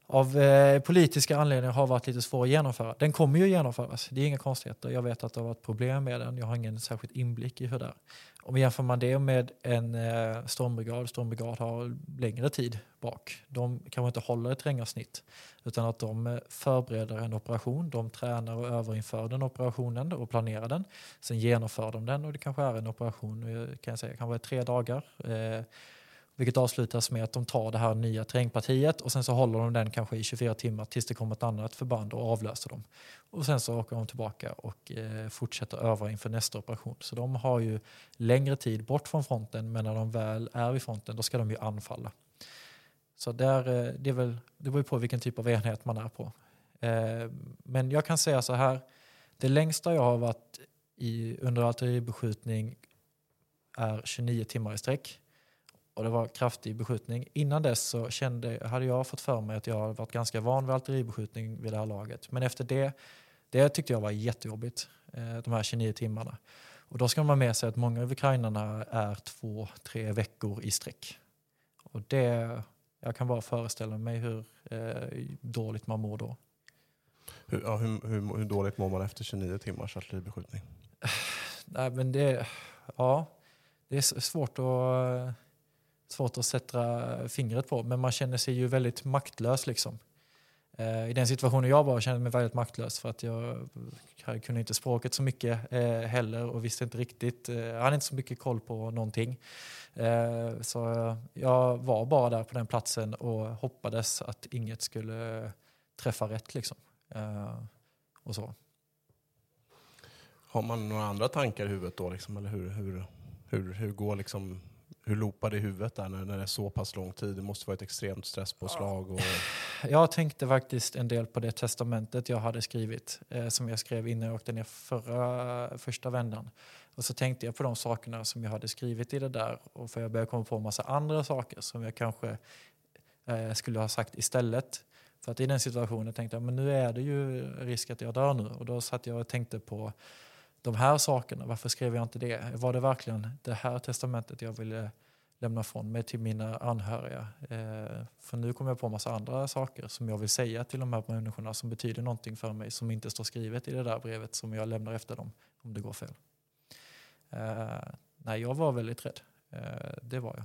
av eh, politiska anledningar har varit lite svår att genomföra. Den kommer ju genomföras, det är inga konstigheter. Jag vet att det har varit problem med den, jag har ingen särskild inblick i hur det är. Om vi jämför man det med en eh, stormbrigad, stormbrigad har längre tid bak. De kanske inte håller ett terrängavsnitt utan att de eh, förbereder en operation, de tränar och överinför den operationen och planerar den. Sen genomför de den och det kanske är en operation, eh, kan jag säga, kanske tre dagar. Eh, vilket avslutas med att de tar det här nya terrängpartiet och sen så håller de den kanske i 24 timmar tills det kommer ett annat förband och avlöser dem. Och sen så åker de tillbaka och eh, fortsätter öva inför nästa operation. Så de har ju längre tid bort från fronten men när de väl är vid fronten då ska de ju anfalla. Så där, eh, det, är väl, det beror ju på vilken typ av enhet man är på. Eh, men jag kan säga så här, det längsta jag har varit i, under artilleribeskjutning är 29 timmar i sträck och det var kraftig beskjutning. Innan dess så kände, hade jag fått för mig att jag hade varit ganska van vid artilleribeskjutning vid det här laget. Men efter det, det tyckte jag var jättejobbigt, eh, de här 29 timmarna. Och då ska man ha med sig att många av ukrainarna är två, tre veckor i sträck. Och det, jag kan bara föreställa mig hur eh, dåligt man mår då. Hur, ja, hur, hur, hur dåligt mår man efter 29 timmars artilleribeskjutning? Nej, men det, ja, det är svårt att, svårt att sätta fingret på, men man känner sig ju väldigt maktlös. Liksom. Eh, I den situationen jag var kände jag mig väldigt maktlös för att jag, jag kunde inte språket så mycket eh, heller och visste inte riktigt, eh, jag hade inte så mycket koll på någonting. Eh, så jag var bara där på den platsen och hoppades att inget skulle träffa rätt. Liksom. Eh, och så. Har man några andra tankar i huvudet då? Liksom, eller hur, hur, hur, hur går liksom hur loopar det i huvudet där när, när det är så pass lång tid? Det måste vara ett extremt stresspåslag. Och... Jag tänkte faktiskt en del på det testamentet jag hade skrivit, eh, som jag skrev innan jag åkte ner förra, första vändan. Och så tänkte jag på de sakerna som jag hade skrivit i det där, och för jag började komma på en massa andra saker som jag kanske eh, skulle ha sagt istället. För att i den situationen tänkte jag, men nu är det ju risk att jag dör nu. Och då satt jag och tänkte på de här sakerna, varför skrev jag inte det? Var det verkligen det här testamentet jag ville lämna från mig till mina anhöriga? Eh, för nu kommer jag på en massa andra saker som jag vill säga till de här människorna som betyder någonting för mig som inte står skrivet i det där brevet som jag lämnar efter dem om det går fel. Eh, nej, jag var väldigt rädd. Eh, det var jag.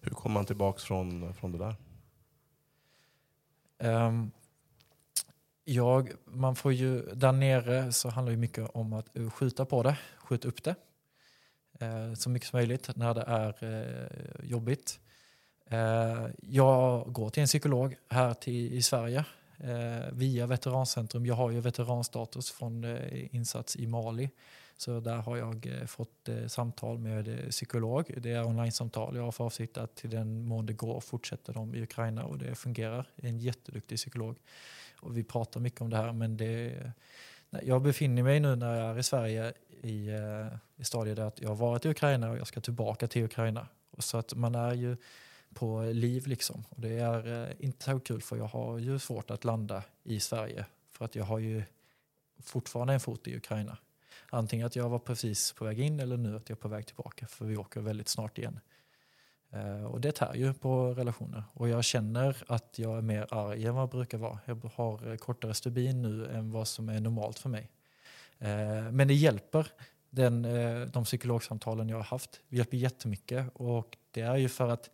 Hur kom man tillbaka från, från det där? Um, jag, man får ju, där nere så handlar det mycket om att skjuta på det, skjuta upp det eh, så mycket som möjligt när det är eh, jobbigt. Eh, jag går till en psykolog här till, i Sverige eh, via Veterancentrum. Jag har ju veteranstatus från eh, insats i Mali. Så där har jag eh, fått eh, samtal med eh, psykolog. Det är online-samtal. Jag har för avsikt att till den mån det går fortsätta dem i Ukraina och det fungerar. En jätteduktig psykolog. Och vi pratar mycket om det här men det, jag befinner mig nu när jag är i Sverige i, eh, i stadiet att jag har varit i Ukraina och jag ska tillbaka till Ukraina. Och så att man är ju på liv liksom. Och det är eh, inte så kul för jag har ju svårt att landa i Sverige för att jag har ju fortfarande en fot i Ukraina. Antingen att jag var precis på väg in eller nu att jag är på väg tillbaka för vi åker väldigt snart igen. Eh, och det tär ju på relationer. Och jag känner att jag är mer arg än vad jag brukar vara. Jag har kortare stubin nu än vad som är normalt för mig. Eh, men det hjälper, den, eh, de psykologsamtalen jag har haft. Det hjälper jättemycket. Och det är ju för att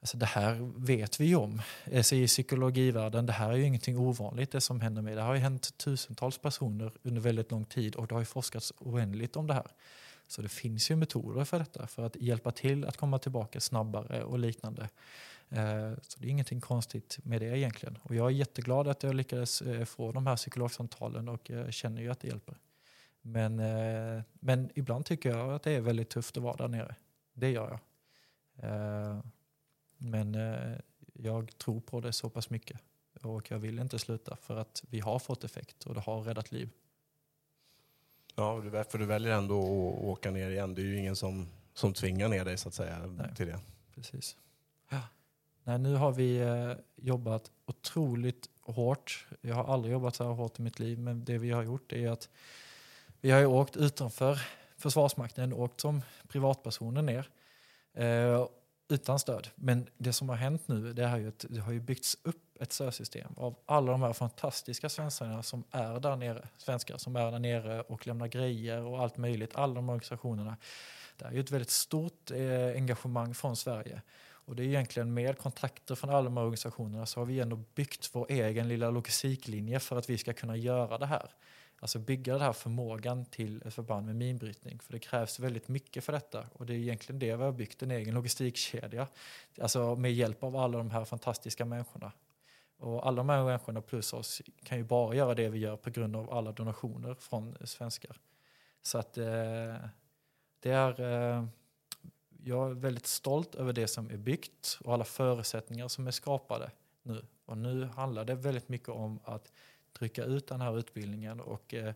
Alltså det här vet vi ju om. Alltså I psykologivärlden, det här är ju ingenting ovanligt det som händer med. Det har ju hänt tusentals personer under väldigt lång tid och det har ju forskats oändligt om det här. Så det finns ju metoder för detta, för att hjälpa till att komma tillbaka snabbare och liknande. Eh, så det är ingenting konstigt med det egentligen. Och jag är jätteglad att jag lyckades eh, få de här psykologsamtalen och eh, känner ju att det hjälper. Men, men ibland tycker jag att det är väldigt tufft att vara där nere. Det gör jag. Men jag tror på det så pass mycket och jag vill inte sluta för att vi har fått effekt och det har räddat liv. Ja, för du väljer ändå att åka ner igen. Det är ju ingen som, som tvingar ner dig så att säga Nej, till det. Precis. Ja. Nej, nu har vi eh, jobbat otroligt hårt. Jag har aldrig jobbat så här hårt i mitt liv, men det vi har gjort är att vi har åkt utanför Försvarsmakten, åkt som privatpersoner ner eh, utan stöd. Men det som har hänt nu det är ju det har ju byggts upp ett stödsystem av alla de här fantastiska svenskarna som är där nere, svenskar som är där nere och lämnar grejer och allt möjligt, alla de organisationerna. Det är ju ett väldigt stort eh, engagemang från Sverige. Och det är egentligen med kontakter från alla de här organisationerna så har vi ändå byggt vår egen lilla logistiklinje för att vi ska kunna göra det här. Alltså bygga den här förmågan till ett förband med minbrytning. För det krävs väldigt mycket för detta. Och det är egentligen det vi har byggt, en egen logistikkedja. Alltså med hjälp av alla de här fantastiska människorna. Och alla de här människorna plus oss kan ju bara göra det vi gör på grund av alla donationer från svenskar. Så att eh, det är... Eh, jag är väldigt stolt över det som är byggt och alla förutsättningar som är skapade nu. Och nu handlar det väldigt mycket om att trycka ut den här utbildningen och eh,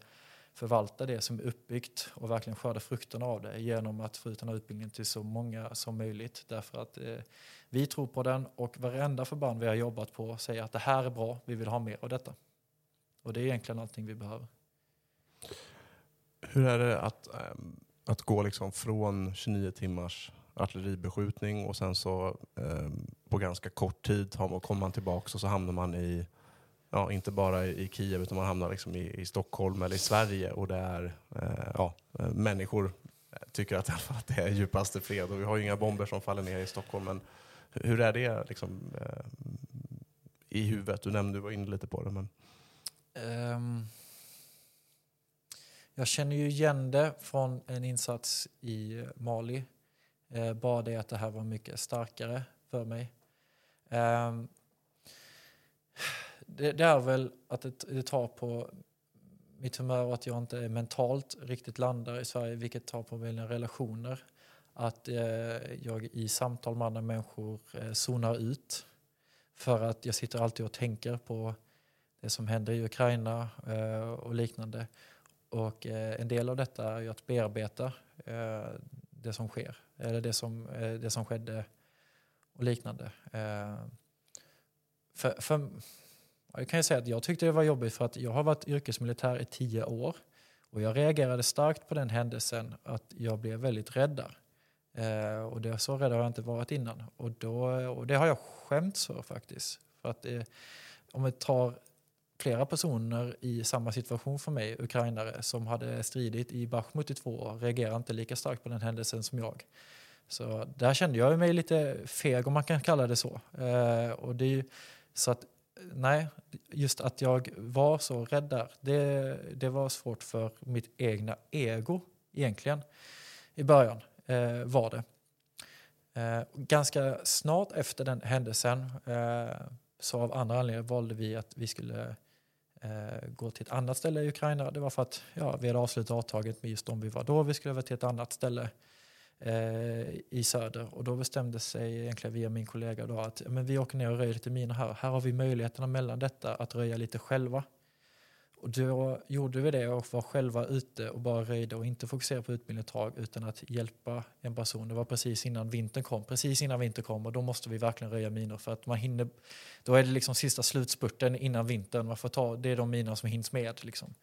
förvalta det som är uppbyggt och verkligen skörda frukterna av det genom att få ut den här utbildningen till så många som möjligt. Därför att eh, vi tror på den och varenda förband vi har jobbat på säger att det här är bra, vi vill ha mer av detta. Och det är egentligen allting vi behöver. Hur är det att, ähm, att gå liksom från 29 timmars artilleribeskjutning och sen så ähm, på ganska kort tid kommer man tillbaka och så hamnar man i ja, inte bara i Kiev utan man hamnar liksom i, i Stockholm eller i Sverige och det är eh, ja, människor tycker att, att det är djupaste fred och vi har ju inga bomber som faller ner i Stockholm. Men hur är det liksom, eh, i huvudet? Du nämnde, du var inne lite på det. Men... Um, jag känner ju igen det från en insats i Mali. Eh, bara det att det här var mycket starkare för mig. Um, det, det, är väl att det, det tar på mitt humör och att jag inte mentalt riktigt landar i Sverige, vilket tar på mina relationer. Att eh, jag i samtal med andra människor eh, zonar ut. För att jag sitter alltid och tänker på det som händer i Ukraina eh, och liknande. Och eh, en del av detta är ju att bearbeta eh, det som sker, eller det som, eh, det som skedde och liknande. Eh, för, för jag kan ju säga att jag tyckte det var jobbigt för att jag har varit yrkesmilitär i tio år och jag reagerade starkt på den händelsen att jag blev väldigt rädd där. Eh, och det, så rädd har jag inte varit innan. Och, då, och det har jag skämts för faktiskt. För att eh, om vi tar flera personer i samma situation för mig, ukrainare, som hade stridit i Bachmut i två år, reagerar inte lika starkt på den händelsen som jag. Så där kände jag mig lite feg, om man kan kalla det så. Eh, och det, så att nej, just att jag var så rädd där, det, det var svårt för mitt egna ego egentligen i början eh, var det. Eh, ganska snart efter den händelsen eh, så av andra anledningar valde vi att vi skulle eh, gå till ett annat ställe i Ukraina. Det var för att ja, vi hade avslutat avtaget med just de vi var då. Vi skulle över till ett annat ställe eh, i söder. Och då bestämde sig egentligen via min kollega då att men vi åker ner och röjer lite minor här. Här har vi möjligheterna mellan detta att röja lite själva. Och då gjorde vi det och var själva ute och bara röjde och inte fokuserade på utbildning ett tag utan att hjälpa en person. Det var precis innan vintern kom. Precis innan vintern kom och då måste vi verkligen röja minor för att man hinner. Då är det liksom sista slutspurten innan vintern. Man får ta, det är de minor som hinns med. Liksom.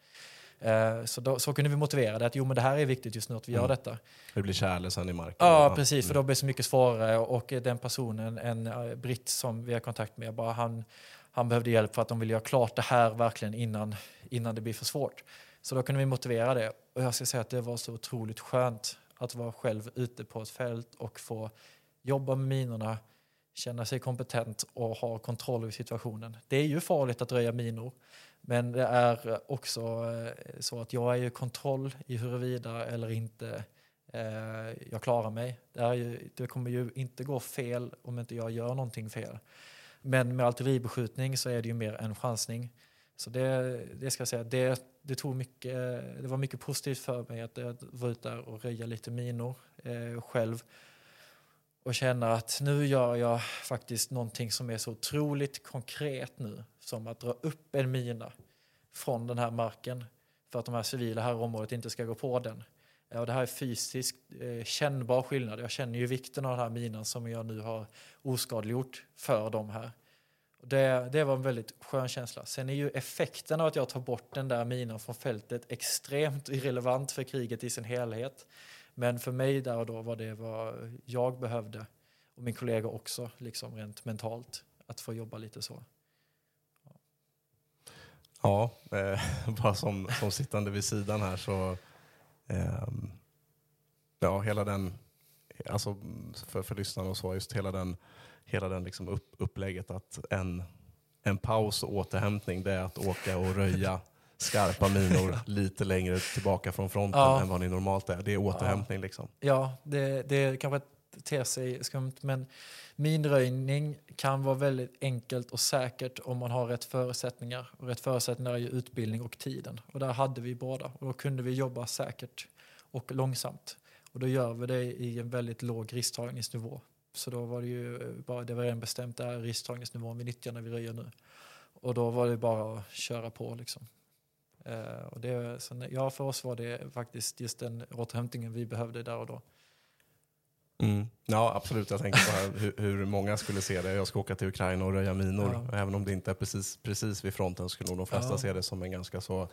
Eh, så, då, så kunde vi motivera det att jo men det här är viktigt just nu att vi mm. gör detta. Det blir kärle sen i marken. Ja precis, för då blir det så mycket svårare och den personen, en eh, britt som vi har kontakt med, bara han, han behövde hjälp för att de vill göra klart det här verkligen innan, innan det blir för svårt. Så då kunde vi motivera det och jag ska säga att det var så otroligt skönt att vara själv ute på ett fält och få jobba med minorna, känna sig kompetent och ha kontroll över situationen. Det är ju farligt att röja minor. Men det är också eh, så att jag är ju kontroll i huruvida eller inte eh, jag klarar mig. Det, ju, det, kommer ju inte gå fel om inte jag gör någonting fel. Men med artilleribeskjutning så är det ju mer en chansning. Så det, det ska jag säga, det, det, tog mycket, det var mycket positivt för mig att vara ute där och röja lite minor eh, själv och känna att nu gör jag faktiskt någonting som är så otroligt konkret nu som att dra upp en mina från den här marken för att de här civila här området inte ska gå på den. Eh, och det här är fysiskt eh, kännbar skillnad. Jag känner ju vikten av den här minan som jag nu har oskadliggjort för dem här. Det, det var en väldigt skön känsla. Sen är ju effekten av att jag tar bort den där minan från fältet extremt irrelevant för kriget i sin helhet. Men för mig där och då var det vad jag behövde och min kollega också, liksom rent mentalt, att få jobba lite så. Ja, eh, bara som, som sittande vid sidan här så, eh, ja hela den, alltså för, för lyssnarna och så, just hela den, hela den liksom upp, upplägget att en, en paus och återhämtning det är att åka och röja skarpa minor lite längre tillbaka från fronten ja. än vad ni normalt är. Det är återhämtning ja. liksom. Ja, det, det kanske ter sig skumt men minröjning kan vara väldigt enkelt och säkert om man har rätt förutsättningar. Och rätt förutsättningar är ju utbildning och tiden. Och där hade vi båda. Och då kunde vi jobba säkert och långsamt. Och då gör vi det i en väldigt låg risktagningsnivå. Så då var det ju bara, det var redan bestämt, det här risktagningsnivån vi nyttjar när vi röjer nu. Och då var det bara att köra på liksom. Uh, och det, så, ja, för oss var det faktiskt just den återhämtningen vi behövde där och då. Mm. Ja, absolut. Jag tänker på hur, hur, många skulle se det. Jag ska åka till Ukraina och röja minor. Ja. Även om det inte är precis, precis vid fronten skulle nog de flesta ja. se det som en ganska så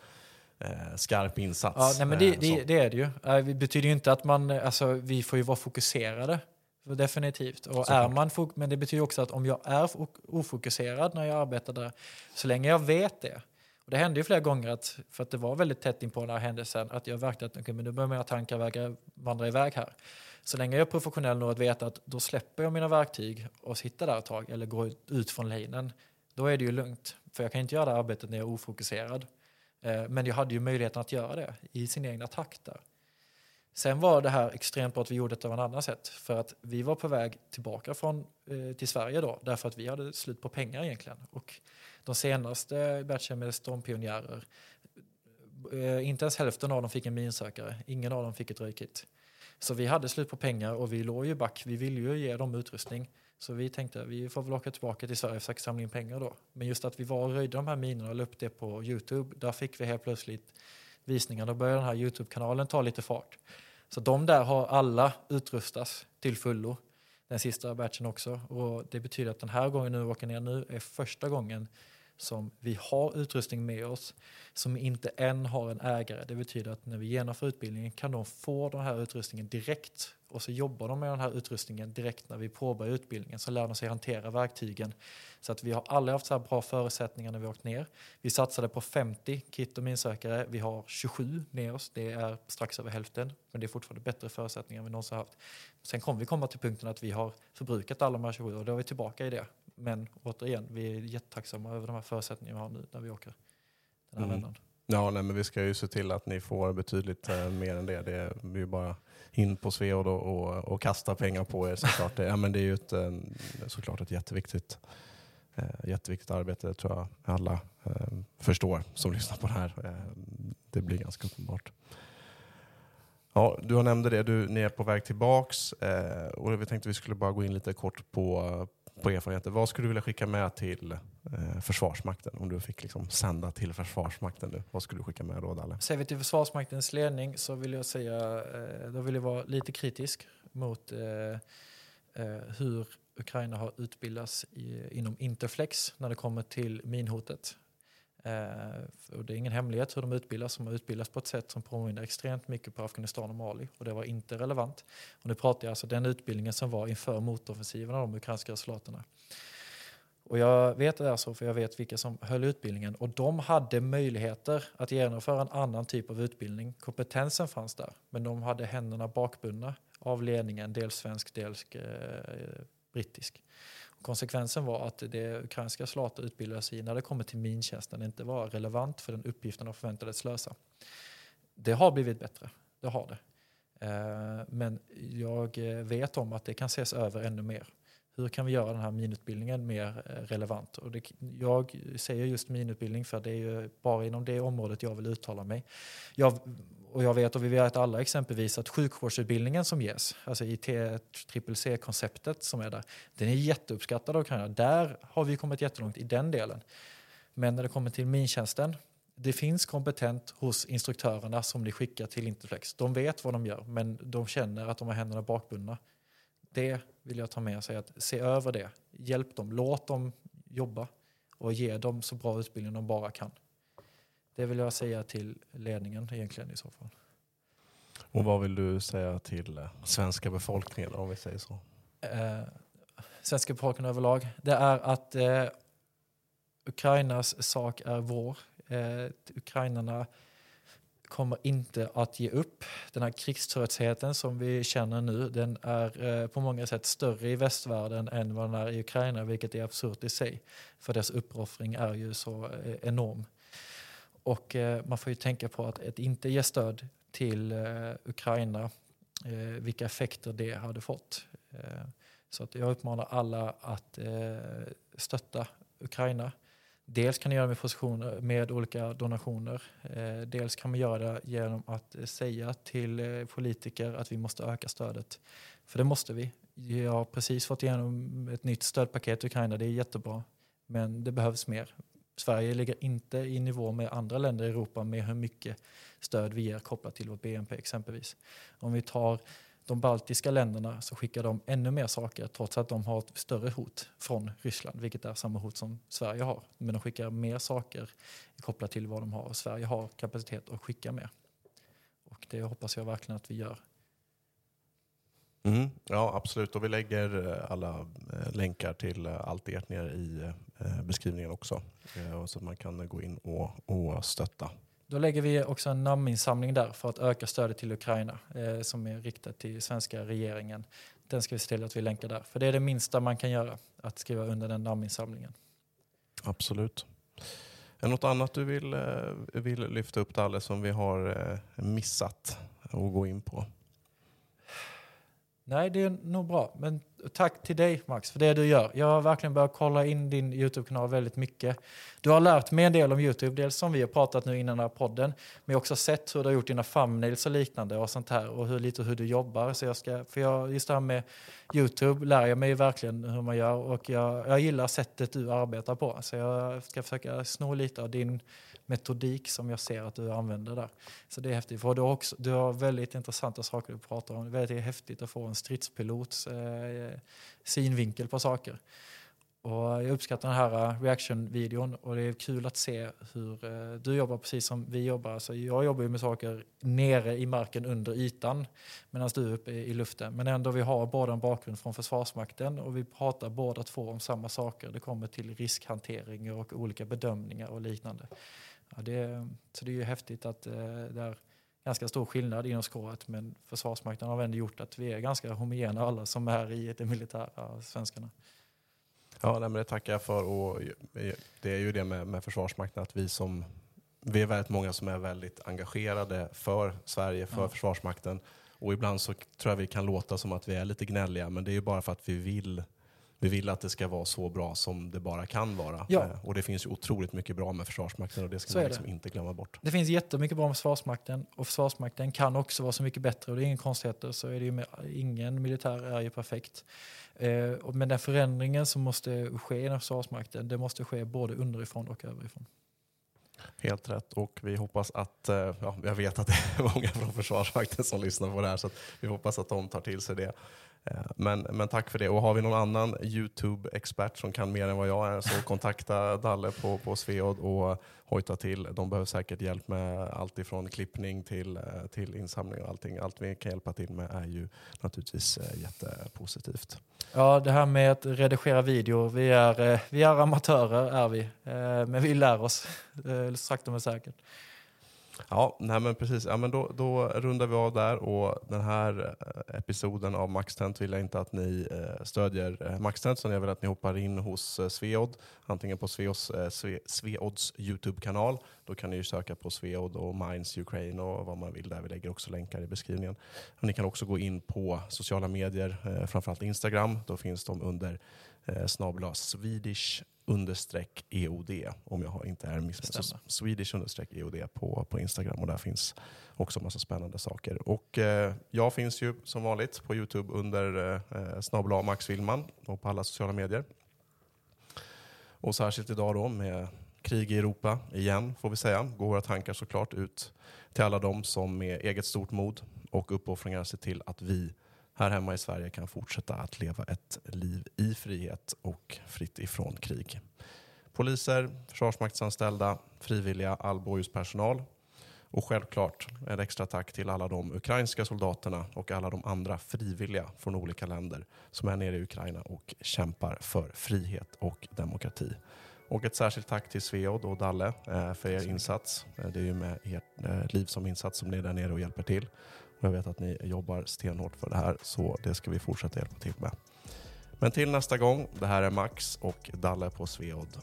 eh, skarp insats. Ja, nej, men det, det, det, är det ju. Det betyder ju inte att man, alltså, vi får ju vara fokuserade. Definitivt. Och är man men det betyder också att om jag är ofokuserad när jag arbetar där, så länge jag vet det, och det hände ju flera gånger, att, för att det var väldigt tätt in på den här händelsen, att jag verkade att okay, men nu börjar mina tankar väga, vandra iväg här. Så länge jag är professionell nog att veta att då släpper jag mina verktyg och sitter där ett tag eller går ut från linjen. då är det ju lugnt. För jag kan inte göra det arbetet när jag är ofokuserad. Eh, men jag hade ju möjligheten att göra det i sin egna takt där. Sen var det här extremt bra att vi gjorde det på ett annat sätt. För att vi var på väg tillbaka från, eh, till Sverige då, därför att vi hade slut på pengar egentligen. Och de senaste batchen med stormpionjärer, eh, inte ens hälften av dem fick en minsökare, ingen av dem fick ett röjkit. Så vi hade slut på pengar och vi låg ju back, vi ville ju ge dem utrustning. Så vi tänkte vi får väl åka tillbaka till Sverige och försöka samla in pengar då. Men just att vi var och röjde de här minorna och la upp det på Youtube, där fick vi helt plötsligt visningar. Då började den här Youtube-kanalen ta lite fart. Så de där har alla utrustats till fullo. Den sista batchen också. Och det betyder att den här gången nu vi åker ner nu är första gången som vi har utrustning med oss som inte än har en ägare. Det betyder att när vi genomför utbildningen kan de få den här utrustningen direkt och så jobbar de med den här utrustningen direkt när vi påbörjar utbildningen. Så lär de sig hantera verktygen. Så att vi har aldrig haft så här bra förutsättningar när vi åkt ner. Vi satsade på 50 kit och minsökare. Vi har 27 med oss. Det är strax över hälften. Men det är fortfarande bättre förutsättningar än vi någonsin haft. Sen kommer vi komma till punkten att vi har förbrukat alla de här 27 och då är vi tillbaka i det. Men återigen, vi är jättetacksamma över de här förutsättningarna vi har nu när vi åker den här mm. vändan. Ja, nej, men vi ska ju se till att ni får betydligt eh, mer än det. Det är ju bara in på Sveod och, och, och, kasta pengar på er såklart. Det, ja, men det är ju ett, såklart ett jätteviktigt, eh, jätteviktigt arbete, det tror jag alla eh, förstår som lyssnar på det här. Eh, det blir ganska uppenbart. Ja, du har nämnde det, du, ni är på väg tillbaks eh, och vi tänkte vi skulle bara gå in lite kort på, på erfarenheter. Vad skulle du vilja skicka med till eh, Försvarsmakten? Om du fick liksom sända till Försvarsmakten nu, vad skulle du skicka med då Dalle? Ser vi till Försvarsmaktens ledning så vill jag säga, eh, då vill jag vara lite kritisk mot eh, eh hur Ukraina har utbildats i, inom Interflex när det kommer till minhotet. Eh, och det är ingen hemlighet hur de utbildas. De har utbildats på ett sätt som påminner extremt mycket på Afghanistan och Mali. Och det var inte relevant. Och nu pratar jag alltså den utbildningen som var inför motoffensiven av de ukrainska soldaterna. Och jag vet det är så, för jag vet vilka som höll utbildningen. Och de hade möjligheter att genomföra en annan typ av utbildning. Kompetensen fanns där. Men de hade händerna bakbundna av ledningen, dels svensk, dels eh, brittisk. Konsekvensen var att det ukrainska soldater utbildades i när det kommer till mintjänsten inte var relevant för den uppgiften de förväntades lösa. Det har blivit bättre, det har det. Eh, men jag eh, vet om att det kan ses över ännu mer. Hur kan vi göra den här minutbildningen mer eh, relevant? Och det, jag säger just minutbildning för det är ju bara inom det området jag vill uttala mig. Jag och jag vet och vi vet alla exempelvis att sjukvårdsutbildningen som ges, alltså IT-CCC-konceptet som är där, den är jätteuppskattad av Ukraina. Där har vi kommit jättelångt i den delen. Men när det kommer till mintjänsten, det finns kompetent hos instruktörerna som ni skickar till Interflex. De vet vad de gör, men de känner att de har händerna bakbundna. Det vill jag ta med sig, att se över det. Hjälp dem, låt dem jobba och ge dem så bra utbildning de bara kan. Det vill jag säga till ledningen egentligen i så fall. Och vad vill du säga till eh, svenska befolkningen om vi säger så? Eh, svenska befolkningen överlag. Det är att eh, Ukrainas sak är vår. Eh, ukrainarna kommer inte att ge upp. Den här krigströttheten som vi känner nu den är eh, på många sätt större i västvärlden än vad den är i Ukraina vilket är absurt i sig. För dess uppoffring är ju så eh, enorm. Och eh, man får ju tänka på att, att inte ge stöd till eh, Ukraina, eh, vilka effekter det hade fått. Eh, så att jag uppmanar alla att eh, stötta Ukraina. Dels kan ni göra det med, positioner, med olika donationer. Eh, dels kan man göra det genom att eh, säga till eh, politiker att vi måste öka stödet. För det måste vi. Jag har precis fått igenom ett nytt stödpaket till Ukraina, det är jättebra. Men det behövs mer. Sverige ligger inte i nivå med andra länder i Europa med hur mycket stöd vi ger kopplat till vårt BNP exempelvis. Om vi tar de baltiska länderna så skickar de ännu mer saker trots att de har ett större hot från Ryssland, vilket är samma hot som Sverige har. Men de skickar mer saker kopplat till vad de har och Sverige har kapacitet att skicka mer. Och det hoppas jag verkligen att vi gör. Mm, ja, absolut. Och vi lägger eh, alla eh, länkar till eh, allt ert ner i beskrivningen också. Så att man kan gå in och, och stötta. Då lägger vi också en namninsamling där för att öka stödet till Ukraina som är riktat till svenska regeringen. Den ska vi se till att vi länkar där. För det är det minsta man kan göra, att skriva under den namninsamlingen. Absolut. Är det något annat du vill, eh, vill lyfta upp Dalle som vi har eh, missat att gå in på? Nej, det är nog bra. Men tack till dig Max för det du gör. Jag har verkligen börjat kolla in din YouTube-kanal väldigt mycket. Du har lärt mig en del om YouTube, dels som vi har pratat nu innan den här podden, men jag har också sett hur du har gjort dina thumbnails och liknande och sånt här och hur, lite hur du jobbar. Så jag ska, för jag, just det här med YouTube lär jag mig verkligen hur man gör och jag, jag gillar sättet du arbetar på. Så jag ska försöka sno lite av din metodik som jag ser att du använder där. Så det är häftigt. För du, har också, du har väldigt intressanta saker du pratar om. Det är väldigt häftigt att få en stridspilots eh, synvinkel på saker. Och jag uppskattar den här eh, reaction-videon och det är kul att se hur eh, du jobbar precis som vi jobbar. Alltså jag jobbar ju med saker nere i marken under ytan medan du är uppe i luften. Men ändå vi har båda en bakgrund från Försvarsmakten och vi pratar båda två om samma saker. Det kommer till riskhantering och olika bedömningar och liknande. Ja, det, så det är ju häftigt att eh, det är ganska stor skillnad inom skåret men Försvarsmakten har ändå gjort att vi är ganska homogena alla som är i det militära, svenskarna. Ja, nej, men det tackar jag för. Och det är ju det med, med Försvarsmakten att vi som vi är väldigt många som är väldigt engagerade för Sverige, för ja. Försvarsmakten. Och ibland så tror jag vi kan låta som att vi är lite gnälliga, men det är ju bara för att vi vill vi vill att det ska vara så bra som det bara kan vara. Ja. Eh, och det finns ju otroligt mycket bra med Försvarsmakten och det ska så man liksom inte glömma bort. Det finns jättemycket bra med Försvarsmakten och Försvarsmakten kan också vara så mycket bättre och det är ingen konstigheter så är det ju med, ingen militär är ju perfekt. Eh, men den förändringen som måste ske inom Försvarsmakten det måste ske både underifrån och överifrån. Helt rätt och vi hoppas att, eh, ja, jag vet att det är många från Försvarsmakten som lyssnar på det här så vi hoppas att de tar till sig det. Eh, men, men tack för det. Och har vi någon annan YouTube-expert som kan mer än vad jag är så kontakta Dalle på, på Sveod och hojta till. De behöver säkert hjälp med allt ifrån klippning till, eh, till insamling och allting. Allt vi kan hjälpa till med är ju naturligtvis eh, jättepositivt. Ja, det här med att redigera video. Vi är, vi är amatörer, är vi. Men vi lär oss, sakta men säkert. Ja, nej men precis. Ja, men då, då rundar vi av där och den här eh, episoden av Maxtent vill jag inte att ni eh, stödjer eh, Maxtent, utan jag vill att ni hoppar in hos Sveod, antingen på Sveos, Sveods YouTube-kanal. Då kan ni söka på Sveod och Minds Ukraine och vad man vill där. Vi lägger också länkar i beskrivningen. Och ni kan också gå in på sociala medier, framförallt Instagram. Då finns de under eh, snabla Swedish understreck EOD om jag inte är missförstådd. Swedish understreck EOD på, på Instagram och där finns också massa spännande saker. Och eh, jag finns ju som vanligt på Youtube under eh, snabla Max Willman och på alla sociala medier. Och särskilt idag då med krig i Europa igen får vi säga, går våra tankar såklart ut till alla de som med eget stort mod och uppoffringar ser till att vi här hemma i Sverige kan fortsätta att leva ett liv i frihet och fritt ifrån krig. Poliser, försvarsmaktsanställda, frivilliga, all blåljuspersonal och självklart ett extra tack till alla de ukrainska soldaterna och alla de andra frivilliga från olika länder som är nere i Ukraina och kämpar för frihet och demokrati. Och ett särskilt tack till Sveod och Dalle eh, för er insats. Eh, det är ju med ert eh, liv som insats som ni är där nere och hjälper till. Jag vet att ni jobbar stenhårt för det här, så det ska vi fortsätta hjälpa till med. Men till nästa gång, det här är Max och Dalle på Sveod.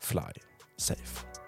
Fly safe.